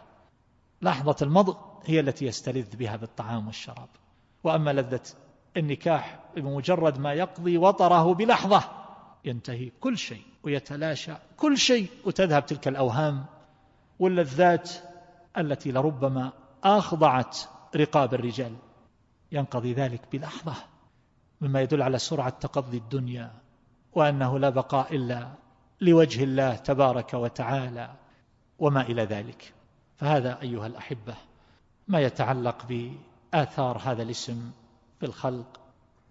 لحظة المضغ هي التي يستلذ بها بالطعام والشراب. وأما لذة النكاح بمجرد ما يقضي وطره بلحظة ينتهي كل شيء ويتلاشى كل شيء وتذهب تلك الأوهام واللذات التي لربما أخضعت رقاب الرجال. ينقضي ذلك بلحظة مما يدل على سرعة تقضي الدنيا وأنه لا بقاء إلا لوجه الله تبارك وتعالى وما إلى ذلك. فهذا أيها الأحبة ما يتعلق بآثار هذا الاسم في الخلق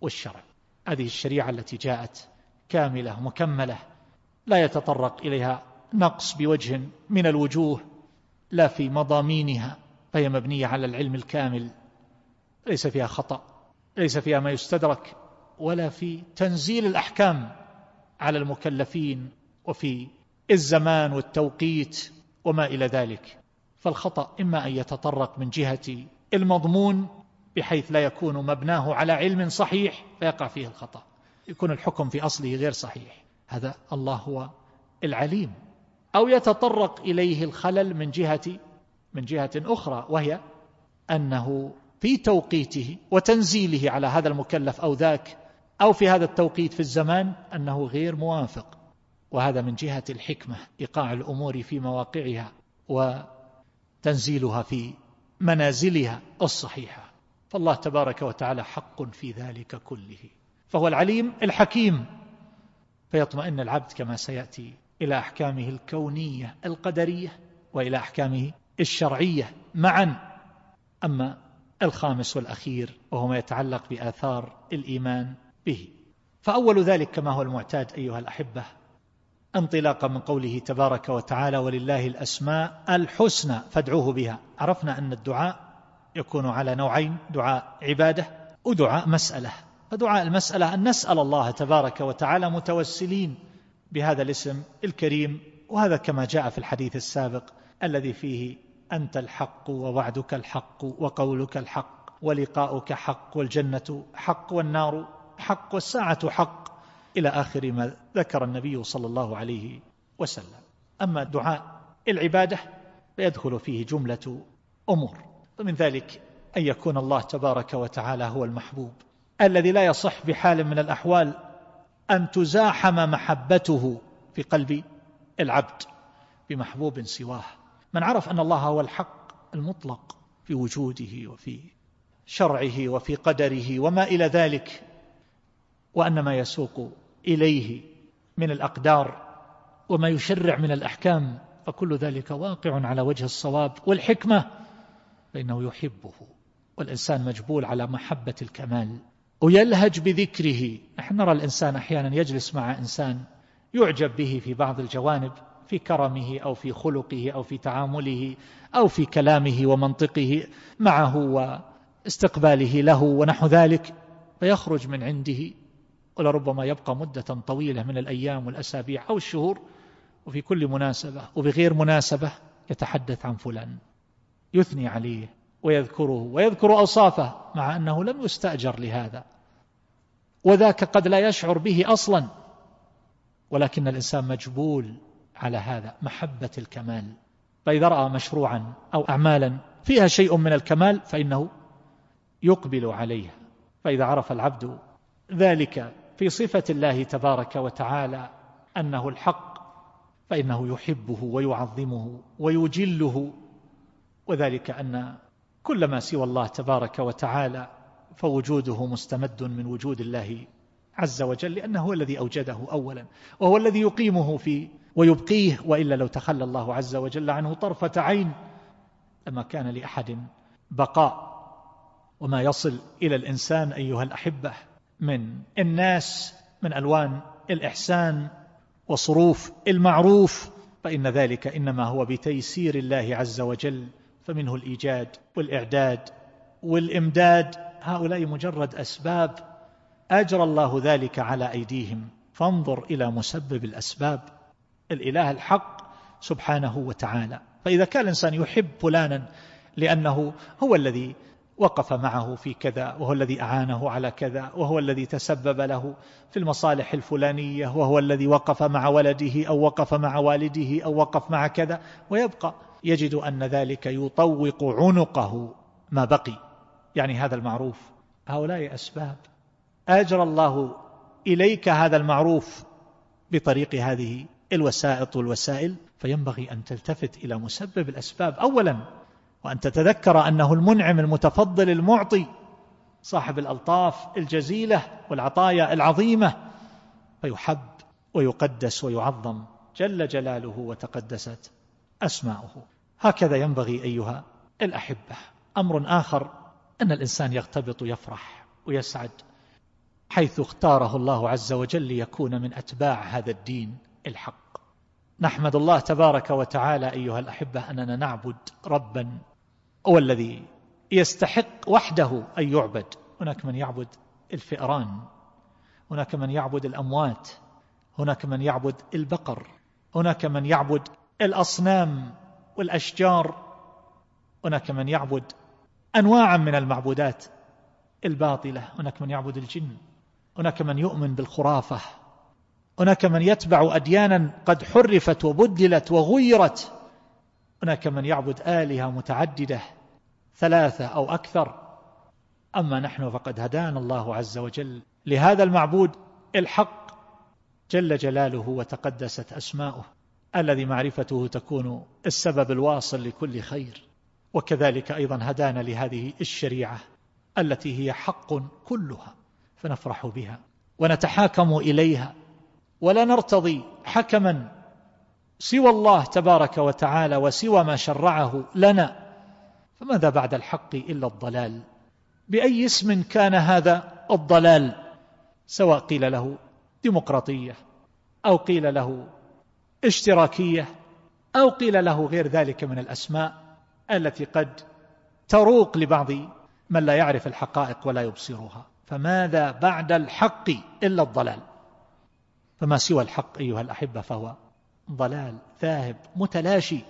والشرع. هذه الشريعة التي جاءت كاملة مكملة لا يتطرق إليها نقص بوجه من الوجوه لا في مضامينها فهي مبنية على العلم الكامل ليس فيها خطأ ليس فيها ما يستدرك ولا في تنزيل الأحكام على المكلفين وفي الزمان والتوقيت وما إلى ذلك. فالخطأ إما أن يتطرق من جهة المضمون بحيث لا يكون مبناه على علم صحيح فيقع فيه الخطأ. يكون الحكم في أصله غير صحيح. هذا الله هو العليم. أو يتطرق إليه الخلل من جهة من جهة أخرى وهي أنه في توقيته وتنزيله على هذا المكلف أو ذاك أو في هذا التوقيت في الزمان أنه غير موافق. وهذا من جهة الحكمة إيقاع الأمور في مواقعها وتنزيلها في منازلها الصحيحة. فالله تبارك وتعالى حق في ذلك كله. فهو العليم الحكيم. فيطمئن العبد كما سيأتي إلى أحكامه الكونية القدرية وإلى أحكامه الشرعية معا. أما الخامس والأخير وهو ما يتعلق بآثار الإيمان به. فأول ذلك كما هو المعتاد أيها الأحبة انطلاقا من قوله تبارك وتعالى ولله الأسماء الحسنى فادعوه بها. عرفنا أن الدعاء يكون على نوعين دعاء عبادة ودعاء مسألة. فدعاء المسألة أن نسأل الله تبارك وتعالى متوسلين بهذا الاسم الكريم وهذا كما جاء في الحديث السابق الذي فيه أنت الحق ووعدك الحق وقولك الحق ولقاؤك حق والجنة حق والنار حق والساعة حق إلى آخر ما ذكر النبي صلى الله عليه وسلم. أما دعاء العبادة فيدخل فيه جملة أمور ومن ذلك أن يكون الله تبارك وتعالى هو المحبوب. الذي لا يصح بحال من الأحوال أن تزاحم محبته في قلب العبد بمحبوب سواه. من عرف أن الله هو الحق المطلق في وجوده وفي شرعه وفي قدره وما إلى ذلك وأن ما يسوق إليه من الأقدار وما يشرع من الأحكام فكل ذلك واقع على وجه الصواب والحكمة فإنه يحبه والإنسان مجبول على محبة الكمال. ويلهج بذكره. نحن نرى الإنسان أحيانا يجلس مع إنسان يعجب به في بعض الجوانب في كرمه أو في خلقه أو في تعامله أو في كلامه ومنطقه معه واستقباله له ونحو ذلك فيخرج من عنده ولربما يبقى مدة طويلة من الأيام والأسابيع أو الشهور وفي كل مناسبة وبغير مناسبة يتحدث عن فلان. يثني عليه. ويذكره ويذكر أوصافه مع أنه لم يستأجر لهذا. وذاك قد لا يشعر به أصلا. ولكن الإنسان مجبول على هذا محبة الكمال. فإذا رأى مشروعا أو أعمالا فيها شيء من الكمال فإنه يقبل عليها. فإذا عرف العبد ذلك في صفة الله تبارك وتعالى أنه الحق فإنه يحبه ويعظمه ويجله. وذلك أن كل ما سوى الله تبارك وتعالى فوجوده مستمد من وجود الله عز وجل لأنه هو الذي أوجده أولا وهو الذي يقيمه في ويبقيه وإلا لو تخلى الله عز وجل عنه طرفة عين لما كان لأحد بقاء. وما يصل إلى الإنسان أيها الأحبة من الناس من ألوان الإحسان وصروف المعروف فإن ذلك إنما هو بتيسير الله عز وجل فمنه الإيجاد والإعداد والإمداد. هؤلاء مجرد أسباب. أجرى الله ذلك على أيديهم. فانظر إلى مسبب الأسباب. الإله الحق سبحانه وتعالى. فإذا كان الإنسان يحب فلانا لأنه هو الذي وقف معه في كذا وهو الذي أعانه على كذا وهو الذي تسبب له في المصالح الفلانية وهو الذي وقف مع ولده أو وقف مع والده أو وقف مع كذا ويبقى يجد أن ذلك يطوق عنقه ما بقي. يعني هذا المعروف. هؤلاء أسباب. أجرى الله إليك هذا المعروف بطريق هذه الوسائط والوسائل. فينبغي أن تلتفت إلى مسبب الأسباب. أولا وأن تتذكر أنه المنعم المتفضل المعطي صاحب الألطاف الجزيلة والعطايا العظيمة. فيحب ويقدس ويعظم جل جلاله وتقدست أسماؤه. هكذا ينبغي أيها الأحبة. أمر آخر أن الإنسان يغتبط يفرح ويسعد حيث اختاره الله عز وجل ليكون من أتباع هذا الدين الحق. نحمد الله تبارك وتعالى أيها الأحبة أننا نعبد ربا هو الذي يستحق وحده أن يعبد. هناك من يعبد الفئران هناك من يعبد الأموات هناك من يعبد البقر هناك من يعبد الأصنام. والأشجار هناك من يعبد أنواعا من المعبودات الباطلة هناك من يعبد الجن هناك من يؤمن بالخرافة هناك من يتبع أديانا قد حرفت وبدلت وغيرت هناك من يعبد آلهة متعددة ثلاثة أو أكثر. أما نحن فقد هدانا الله عز وجل لهذا المعبود الحق جل جلاله وتقدست أسماؤه. الذي معرفته تكون السبب الواصل لكل خير. وكذلك أيضا هدانا لهذه الشريعة التي هي حق كلها فنفرح بها ونتحاكم إليها ولا نرتضي حكما سوى الله تبارك وتعالى وسوى ما شرعه لنا. فماذا بعد الحق إلا الضلال؟ بأي اسم كان هذا الضلال؟ سواء قيل له ديمقراطية أو قيل له اشتراكية أو قيل له غير ذلك من الأسماء التي قد تروق لبعض من لا يعرف الحقائق ولا يبصرها. فماذا بعد الحق إلا الضلال؟ فما سوى الحق أيها الأحبة فهو ضلال ذاهب متلاشي.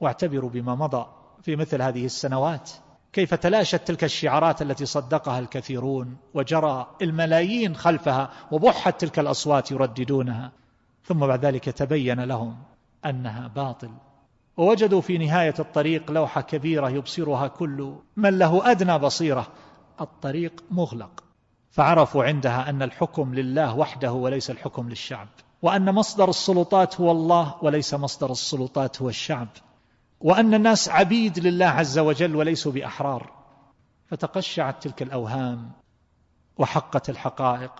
واعتبروا بما مضى في مثل هذه السنوات. كيف تلاشت تلك الشعارات التي صدقها الكثيرون وجرى الملايين خلفها وبحت تلك الأصوات يرددونها؟ ثم بعد ذلك تبين لهم أنها باطل. ووجدوا في نهاية الطريق لوحة كبيرة يبصرها كل من له أدنى بصيرة الطريق مغلق. فعرفوا عندها أن الحكم لله وحده وليس الحكم للشعب وأن مصدر السلطات هو الله وليس مصدر السلطات هو الشعب وأن الناس عبيد لله عز وجل وليسوا بأحرار. فتقشعت تلك الأوهام وحقت الحقائق.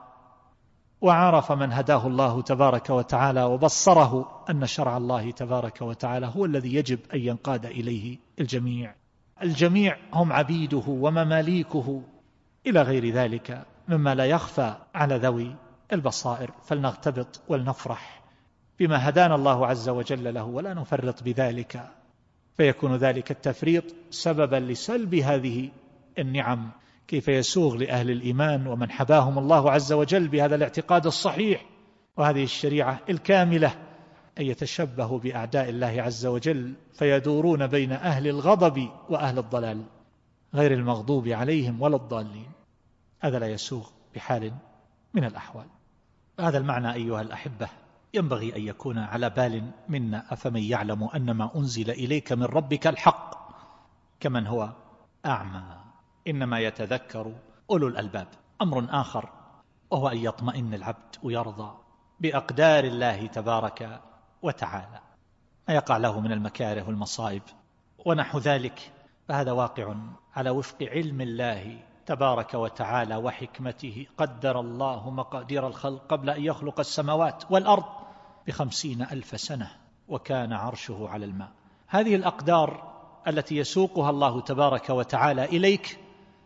وعرف من هداه الله تبارك وتعالى وبصره أن شرع الله تبارك وتعالى هو الذي يجب أن ينقاد إليه الجميع. الجميع هم عبيده ومماليكه. إلى غير ذلك مما لا يخفى على ذوي البصائر. فلنغتبط ولنفرح بما هدانا الله عز وجل له ولا نفرط بذلك. فيكون ذلك التفريط سببا لسلب هذه النعم. كيف يسوغ لأهل الإيمان ومن حباهم الله عز وجل بهذا الاعتقاد الصحيح وهذه الشريعة الكاملة أن يتشبهوا بأعداء الله عز وجل فيدورون بين أهل الغضب وأهل الضلال غير المغضوب عليهم ولا الضالين. هذا لا يسوغ بحال من الأحوال. هذا المعنى أيها الأحبة. ينبغي أن يكون على بال منا أفمن يعلم أن ما أنزل إليك من ربك الحق كمن هو أعمى. إنما يتذكر أولو الألباب. أمر آخر وهو أن يطمئن العبد ويرضى بأقدار الله تبارك وتعالى. ما يقع له من المكاره والمصائب ونحو ذلك فهذا واقع على وفق علم الله تبارك وتعالى وحكمته. قدر الله مقادير الخلق قبل أن يخلق السماوات والأرض بخمسين ألف سنة وكان عرشه على الماء. هذه الأقدار التي يسوقها الله تبارك وتعالى إليك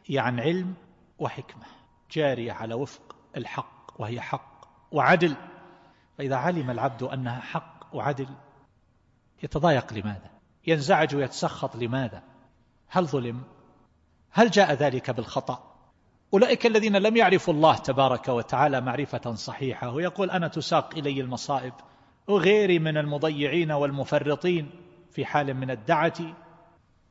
هي عن علم وحكمة جارية على وفق الحق وهي حق وعدل. فإذا علم العبد أنها حق وعدل يتضايق لماذا؟ ينزعج ويتسخط لماذا؟ هل ظلم؟ هل جاء ذلك بالخطأ؟ أولئك الذين لم يعرفوا الله تبارك وتعالى معرفة صحيحة ويقول أنا تساق إلي المصائب وغيري من المضيعين والمفرطين في حال من الدعة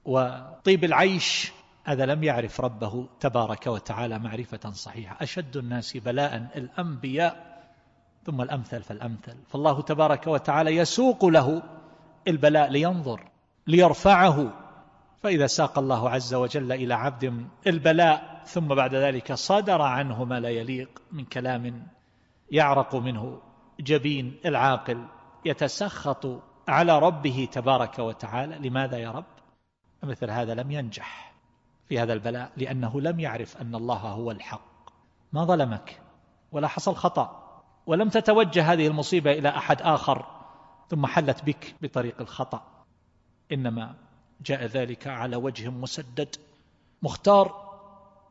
وطيب العيش. هذا لم يعرف ربه تبارك وتعالى معرفة صحيحة. أشد الناس بلاء الأنبياء ثم الأمثل فالأمثل. فالله تبارك وتعالى يسوق له البلاء لينظر ليرفعه. فإذا ساق الله عز وجل إلى عبد البلاء ثم بعد ذلك صدر عنه ما لا يليق من كلام يعرق منه جبين العاقل يتسخط على ربه تبارك وتعالى. لماذا يا رب؟ مثل هذا لم ينجح. في هذا البلاء لأنه لم يعرف أن الله هو الحق. ما ظلمك ولا حصل خطأ ولم تتوجه هذه المصيبة إلى أحد آخر ثم حلت بك بطريق الخطأ. إنما جاء ذلك على وجه مسدد مختار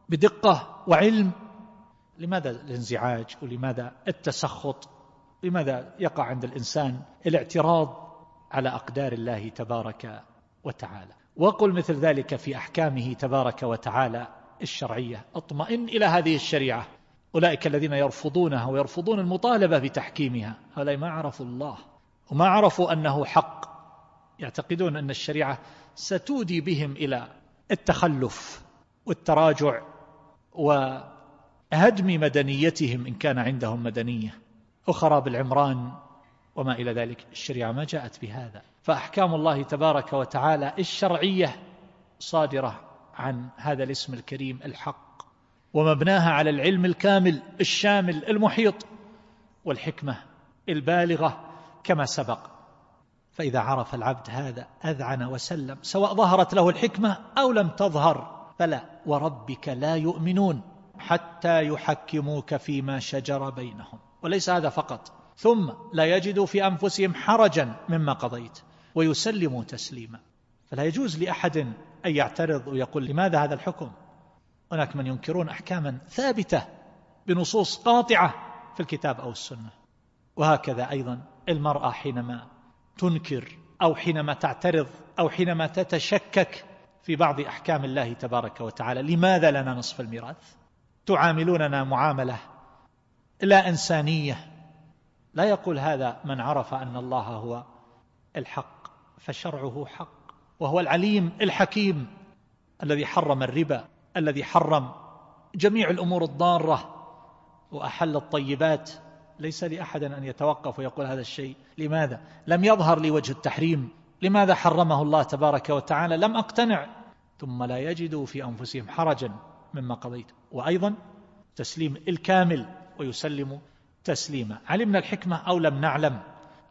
بدقة وعلم. لماذا الانزعاج؟ ولماذا التسخط؟ لماذا يقع عند الإنسان الاعتراض على أقدار الله تبارك وتعالى؟ وقل مثل ذلك في أحكامه تبارك وتعالى الشرعية. اطمئن إلى هذه الشريعة. أولئك الذين يرفضونها ويرفضون المطالبة بتحكيمها. هؤلاء ما عرفوا الله وما عرفوا أنه حق. يعتقدون أن الشريعة ستودي بهم إلى التخلف والتراجع وهدم مدنيتهم إن كان عندهم مدنية. وخراب العمران وما إلى ذلك. الشريعة ما جاءت بهذا. فأحكام الله تبارك وتعالى الشرعية صادرة عن هذا الاسم الكريم الحق. ومبناها على العلم الكامل الشامل المحيط والحكمة البالغة كما سبق. فإذا عرف العبد هذا أذعن وسلم. سواء ظهرت له الحكمة أو لم تظهر فلا. وربك لا يؤمنون حتى يحكموك فيما شجر بينهم. وليس هذا فقط. ثم لا يجدوا في أنفسهم حرجا مما قضيت ويسلموا تسليما. فلا يجوز لأحد أن يعترض ويقول لماذا هذا الحكم؟ هناك من ينكرون أحكاما ثابتة بنصوص قاطعة في الكتاب أو السنة. وهكذا أيضا المرأة حينما تنكر أو حينما تعترض أو حينما تتشكك في بعض أحكام الله تبارك وتعالى لماذا لنا نصف الميراث؟ تعاملوننا معاملة لا إنسانية لا يقول هذا من عرف أن الله هو الحق فشرعه حق وهو العليم الحكيم الذي حرم الربا الذي حرم جميع الأمور الضارة وأحل الطيبات. ليس لأحد أن يتوقف ويقول هذا الشيء. لماذا؟ لم يظهر لي وجه التحريم. لماذا حرمه الله تبارك وتعالى؟ لم أقتنع. ثم لا يجدوا في أنفسهم حرجا مما قضيت. وأيضا تسليم الكامل ويسلم تسليما علمنا الحكمة أو لم نعلم.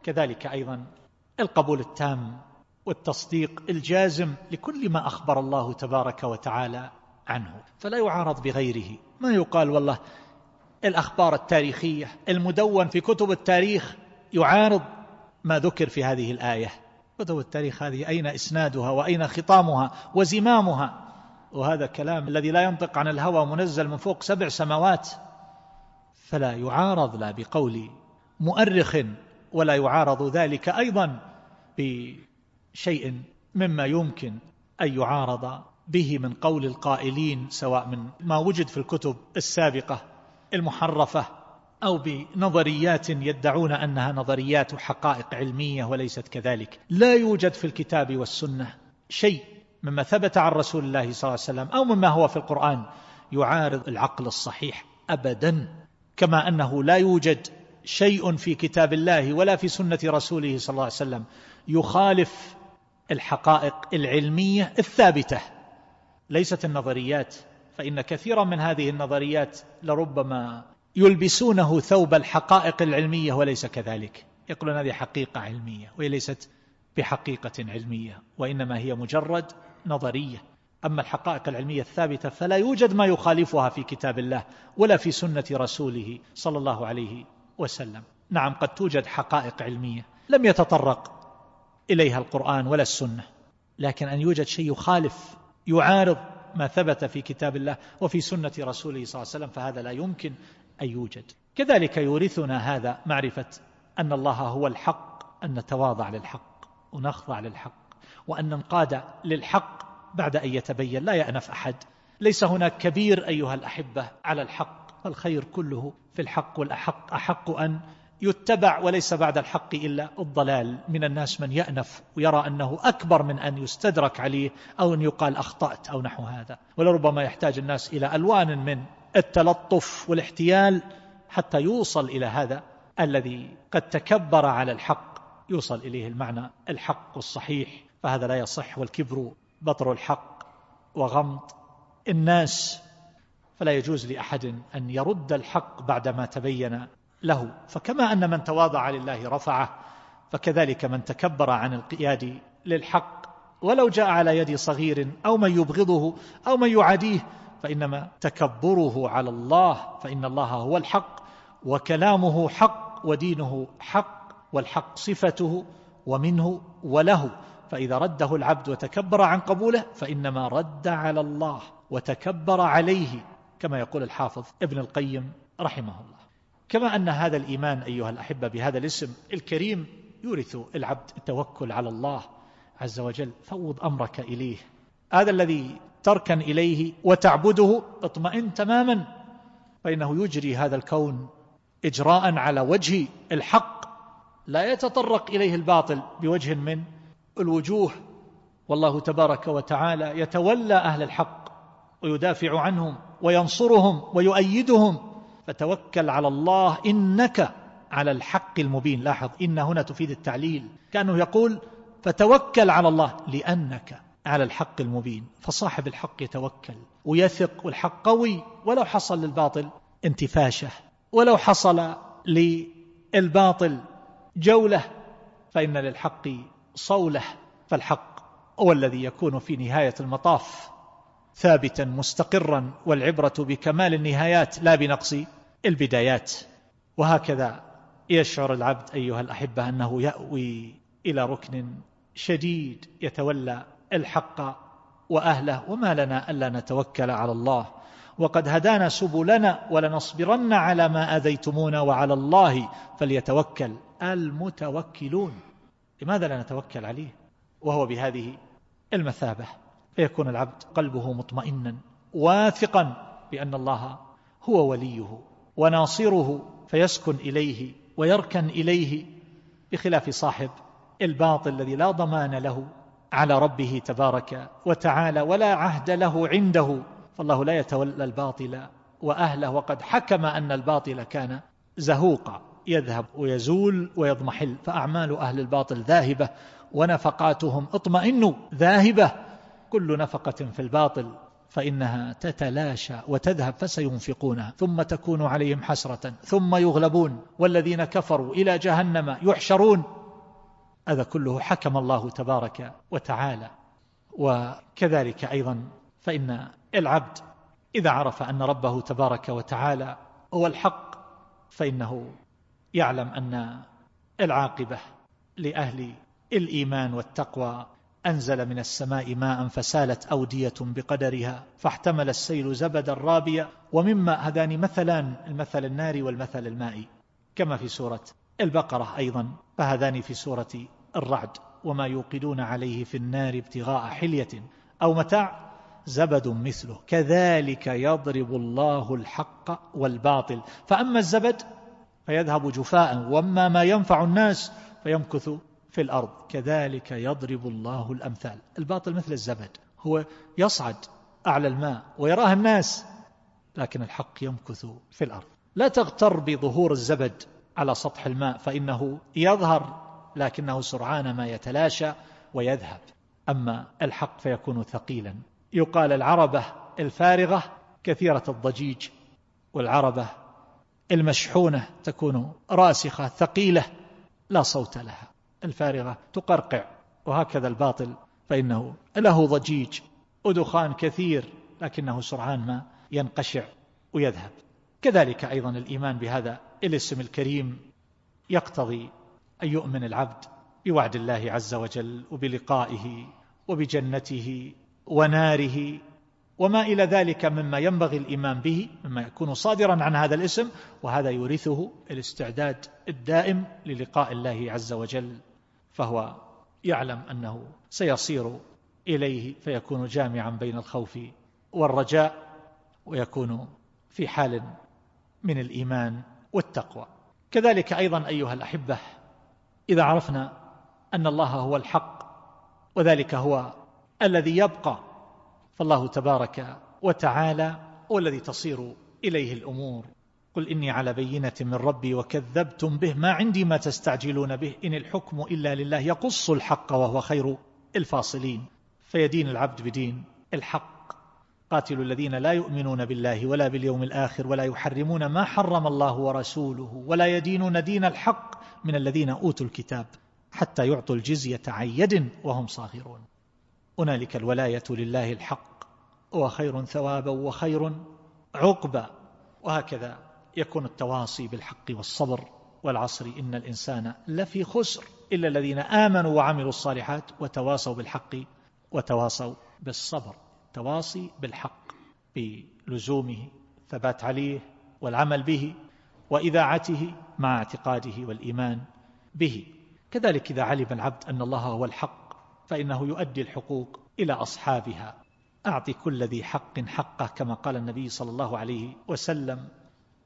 كذلك أيضا القبول التام والتصديق الجازم لكل ما أخبر الله تبارك وتعالى عنه. فلا يعارض بغيره. ما يقال والله الأخبار التاريخية المدون في كتب التاريخ يعارض ما ذكر في هذه الآية. كتب التاريخ هذه أين إسنادها وأين خطامها وزمامها؟ وهذا كلام الذي لا ينطق عن الهوى منزل من فوق سبع سماوات. فلا يعارض لا بقول مؤرخ ولا يعارض ذلك أيضا بشيء مما يمكن أن يعارض به من قول القائلين سواء من ما وجد في الكتب السابقة المحرفة أو بنظريات يدعون أنها نظريات حقائق علمية وليست كذلك. لا يوجد في الكتاب والسنة شيء مما ثبت عن رسول الله صلى الله عليه وسلم أو مما هو في القرآن يعارض العقل الصحيح أبدا. كما أنه لا يوجد شيء في كتاب الله ولا في سنة رسوله صلى الله عليه وسلم يخالف الحقائق العلمية الثابتة. ليست النظريات فإن كثيرا من هذه النظريات لربما يلبسونه ثوب الحقائق العلمية وليس كذلك. يقولون هذه حقيقة علمية وهي ليست بحقيقة علمية وإنما هي مجرد نظرية. أما الحقائق العلمية الثابتة فلا يوجد ما يخالفها في كتاب الله ولا في سنة رسوله صلى الله عليه وسلم. نعم قد توجد حقائق علمية لم يتطرق إليها القرآن ولا السنة لكن أن يوجد شيء يخالف يعارض ما ثبت في كتاب الله وفي سنة رسوله صلى الله عليه وسلم فهذا لا يمكن أن يوجد. كذلك يورثنا هذا معرفة أن الله هو الحق أن نتواضع للحق ونخضع للحق وأن ننقاد للحق بعد أن يتبين لا يأنف أحد. ليس هناك كبير أيها الأحبة على الحق. فالخير كله في الحق والأحق أحق أن يتبع وليس بعد الحق إلا الضلال. من الناس من يأنف ويرى أنه أكبر من أن يستدرك عليه أو أن يقال أخطأت أو نحو هذا. ولربما يحتاج الناس إلى ألوان من التلطف والاحتيال حتى يوصل إلى هذا الذي قد تكبر على الحق. يوصل إليه المعنى الحق الصحيح. فهذا لا يصح والكبر بطر الحق وغمط الناس فلا يجوز لأحد أن يرد الحق بعدما تبين له. فكما أن من تواضع لله رفعه فكذلك من تكبر عن القياد للحق. ولو جاء على يد صغير أو من يبغضه أو من يعاديه فإنما تكبره على الله فإن الله هو الحق وكلامه حق ودينه حق والحق صفته ومنه وله. فإذا رده العبد وتكبر عن قبوله فإنما رد على الله وتكبر عليه كما يقول الحافظ ابن القيم رحمه الله. كما أن هذا الإيمان أيها الأحبة بهذا الاسم الكريم يورث العبد التوكل على الله عز وجل فوض أمرك إليه. هذا الذي تركن إليه وتعبده اطمئن تماما فإنه يجري هذا الكون إجراء على وجه الحق لا يتطرق إليه الباطل بوجه من الوجوه والله تبارك وتعالى يتولى أهل الحق ويدافع عنهم وينصرهم ويؤيدهم. فتوكل على الله إنك على الحق المبين. لاحظ إن هنا تفيد التعليل. كأنه يقول فتوكل على الله لأنك على الحق المبين. فصاحب الحق يتوكل ويثق والحق قوي ولو حصل للباطل انتفاشه. ولو حصل للباطل جولة فإن للحق صوله فالحق هو الذي يكون في نهاية المطاف ثابتا مستقرا والعبرة بكمال النهايات لا بنقص البدايات. وهكذا يشعر العبد أيها الأحبة أنه يأوي إلى ركن شديد يتولى الحق وأهله وما لنا ألا نتوكل على الله. وقد هدانا سبلنا ولنصبرن على ما أذيتمونا وعلى الله فليتوكل المتوكلون. لماذا لا نتوكل عليه؟ وهو بهذه المثابة. فيكون العبد قلبه مطمئنا واثقا بأن الله هو وليه وناصره فيسكن إليه ويركن إليه بخلاف صاحب الباطل الذي لا ضمان له على ربه تبارك وتعالى ولا عهد له عنده. فالله لا يتولى الباطل وأهله وقد حكم أن الباطل كان زهوقا. يذهب ويزول ويضمحل فأعمال أهل الباطل ذاهبة ونفقاتهم اطمئنوا. ذاهبة كل نفقة في الباطل فإنها تتلاشى وتذهب فسينفقونها ثم تكون عليهم حسرة ثم يغلبون. والذين كفروا إلى جهنم يحشرون. هذا كله حكم الله تبارك وتعالى. وكذلك أيضا فإن العبد إذا عرف أن ربه تبارك وتعالى هو الحق فإنه يعلم أن العاقبة لأهل الإيمان والتقوى أنزل من السماء ماء فسالت أودية بقدرها فاحتمل السيل زبدا رابيا ومما هذان مثلان المثل الناري والمثل المائي كما في سورة البقرة أيضا فهذان في سورة الرعد وما يوقدون عليه في النار ابتغاء حلية أو متاع زبد مثله كذلك يضرب الله الحق والباطل. فأما الزبد فيذهب جفاء. وأما ما ينفع الناس فيمكث في الأرض. كذلك يضرب الله الأمثال. الباطل مثل الزبد. هو يصعد أعلى الماء ويراه الناس لكن الحق يمكث في الأرض. لا تغتر بظهور الزبد على سطح الماء فإنه يظهر لكنه سرعان ما يتلاشى ويذهب. أما الحق فيكون ثقيلا. يقال العربة الفارغة كثيرة الضجيج والعربة المشحونة تكون راسخة ثقيلة لا صوت لها. الفارغة تقرقع وهكذا الباطل فإنه له ضجيج ودخان كثير لكنه سرعان ما ينقشع ويذهب. كذلك أيضا الإيمان بهذا الاسم الكريم يقتضي أن يؤمن العبد بوعد الله عز وجل وبلقائه وبجنته وناره وما إلى ذلك مما ينبغي الإيمان به مما يكون صادرا عن هذا الاسم وهذا يورثه الاستعداد الدائم للقاء الله عز وجل. فهو يعلم أنه سيصير إليه فيكون جامعا بين الخوف والرجاء ويكون في حال من الإيمان والتقوى. كذلك أيضا أيها الأحبة إذا عرفنا أن الله هو الحق وذلك هو الذي يبقى فالله تبارك وتعالى هو الذي تصير إليه الأمور. قل إني على بينة من ربي وكذبتم به ما عندي ما تستعجلون به. إن الحكم إلا لله يقص الحق وهو خير الفاصلين. فيدين العبد بدين الحق. قاتلوا الذين لا يؤمنون بالله ولا باليوم الآخر ولا يحرمون ما حرم الله ورسوله ولا يدينون دين الحق من الذين أوتوا الكتاب حتى يعطوا الجزية عن يد وهم صاغرون. هنالك الولاية لله الحق وخير ثوابا وخير عقبا. وهكذا يكون التواصي بالحق والصبر والعصر. إن الإنسان لفي خسر إلا الذين آمنوا وعملوا الصالحات وتواصوا بالحق وتواصوا بالصبر. تواصي بالحق بلزومه ثبات عليه والعمل به وإذاعته مع اعتقاده والإيمان به. كذلك إذا علم العبد أن الله هو الحق فإنه يؤدي الحقوق إلى أصحابها. أعطي كل ذي حق حقه كما قال النبي صلى الله عليه وسلم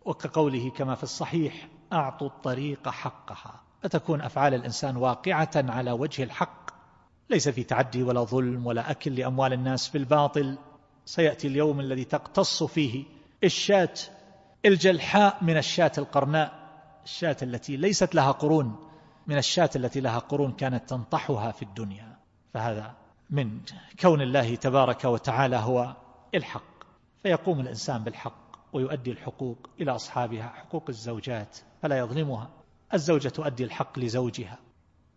وكقوله كما في الصحيح أعطوا الطريق حقها. فتكون أفعال الإنسان واقعة على وجه الحق؟ ليس في تعدي ولا ظلم ولا أكل لأموال الناس بالباطل سيأتي اليوم الذي تقتص فيه الشاة الجلحاء من الشاة القرناء. الشاة التي ليست لها قرون من الشاة التي لها قرون كانت تنطحها في الدنيا. فهذا من كون الله تبارك وتعالى هو الحق. فيقوم الإنسان بالحق ويؤدي الحقوق إلى أصحابها حقوق الزوجات فلا يظلمها. الزوجة تؤدي الحق لزوجها.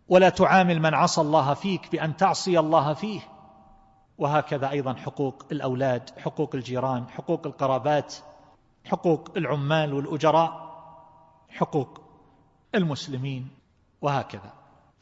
ولا تعامل من عصى الله فيك بأن تعصي الله فيه. وهكذا أيضا حقوق الأولاد حقوق الجيران حقوق القرابات حقوق العمال والأجراء حقوق المسلمين وهكذا.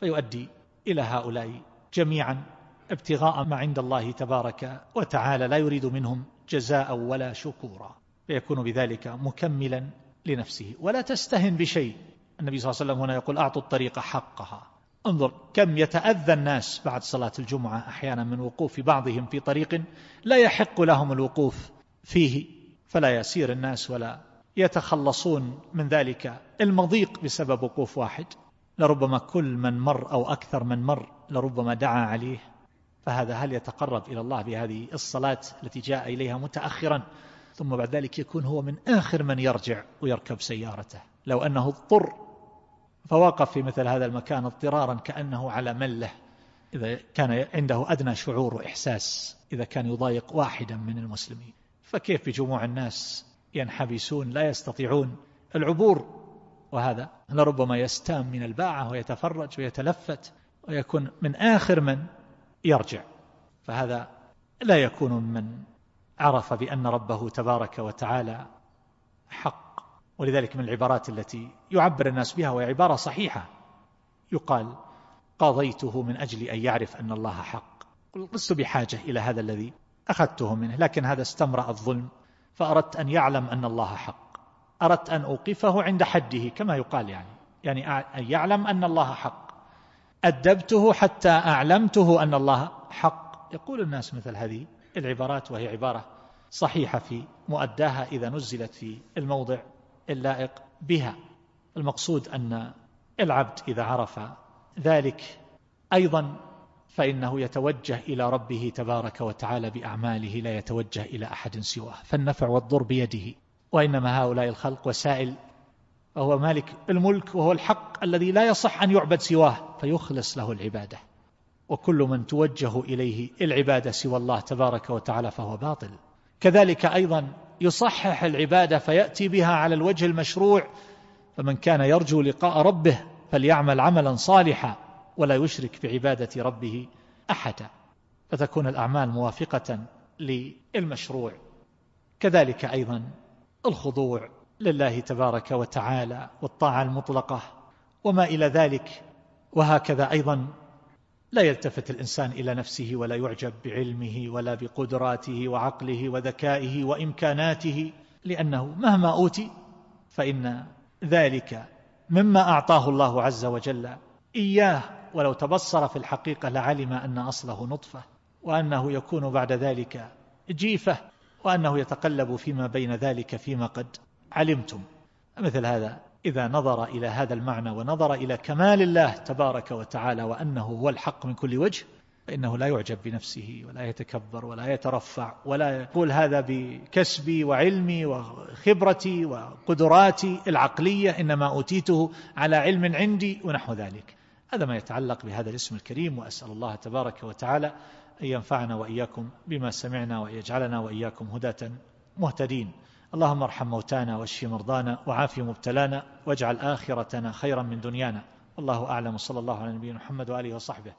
فيؤدي إلى هؤلاء جميعا ابتغاء ما عند الله تبارك وتعالى لا يريد منهم جزاء ولا شكورا. فيكون بذلك مكملا لنفسه. ولا تستهن بشيء. النبي صلى الله عليه وسلم هنا يقول أعطوا الطريق حقها. انظر كم يتأذى الناس بعد صلاة الجمعة أحيانا من وقوف بعضهم في طريق لا يحق لهم الوقوف فيه. فلا يسير الناس ولا يتخلصون من ذلك. المضيق بسبب وقوف واحد. لربما كل من مر أو أكثر من مر لربما دعا عليه فهذا هل يتقرب إلى الله بهذه الصلاة التي جاء إليها متأخرا؟ ثم بعد ذلك يكون هو من آخر من يرجع ويركب سيارته. لو أنه اضطر فوقف في مثل هذا المكان اضطرارا كأنه على ملة. إذا كان عنده أدنى شعور وإحساس إذا كان يضايق واحدا من المسلمين. فكيف بجموع الناس ينحبسون لا يستطيعون العبور؟ وهذا لربما يستام من الباعة ويتفرج ويتلفت. ويكون من آخر من يرجع. فهذا لا يكون من عرف بأن ربه تبارك وتعالى حق. ولذلك من العبارات التي يعبر الناس بها وهي عبارة صحيحة. يقال قضيته من أجل أن يعرف أن الله حق. لست بحاجة إلى هذا الذي أخذته منه لكن هذا استمرأ الظلم فأردت أن يعلم أن الله حق. أردت أن أوقفه عند حده كما يقال يعني. يعني أن يعلم أن الله حق. أدبته حتى أعلمته أن الله حق. يقول الناس مثل هذه العبارات وهي عبارة صحيحة في مؤداها إذا نزلت في الموضع اللائق بها. المقصود أن العبد إذا عرف ذلك أيضا فإنه يتوجه إلى ربه تبارك وتعالى بأعماله لا يتوجه إلى أحد سواه. فالنفع والضر بيده وإنما هؤلاء الخلق وسائل وهو مالك الملك وهو الحق الذي لا يصح أن يعبد سواه فيخلص له العبادة. وكل من توجه إليه العبادة سوى الله تبارك وتعالى فهو باطل. كذلك أيضا يصحح العبادة فيأتي بها على الوجه المشروع فمن كان يرجو لقاء ربه فليعمل عملا صالحا ولا يشرك بعبادة ربه أحدا. فتكون الأعمال موافقة للمشروع. كذلك أيضا الخضوع. لله تبارك وتعالى والطاعة المطلقة وما إلى ذلك. وهكذا أيضا لا يلتفت الإنسان إلى نفسه ولا يعجب بعلمه ولا بقدراته وعقله وذكائه وإمكاناته لأنه مهما أوتي فإن ذلك مما أعطاه الله عز وجل إياه. ولو تبصر في الحقيقة لعلم أن أصله نطفة وأنه يكون بعد ذلك جيفة وأنه يتقلب فيما بين ذلك فيما قد علمتم. مثل هذا إذا نظر إلى هذا المعنى ونظر إلى كمال الله تبارك وتعالى وأنه هو الحق من كل وجه فإنه لا يعجب بنفسه ولا يتكبر ولا يترفع ولا يقول هذا بكسبي وعلمي وخبرتي وقدراتي العقلية إنما أوتيته على علم عندي ونحو ذلك. هذا ما يتعلق بهذا الاسم الكريم وأسأل الله تبارك وتعالى أن ينفعنا وإياكم بما سمعنا ويجعلنا وإياكم هداة مهتدين. اللهم ارحم موتانا واشف مرضانا وعاف مبتلانا واجعل آخرتنا خيرا من دنيانا. والله أعلم. صلى الله على نبينا محمد وآله وصحبه.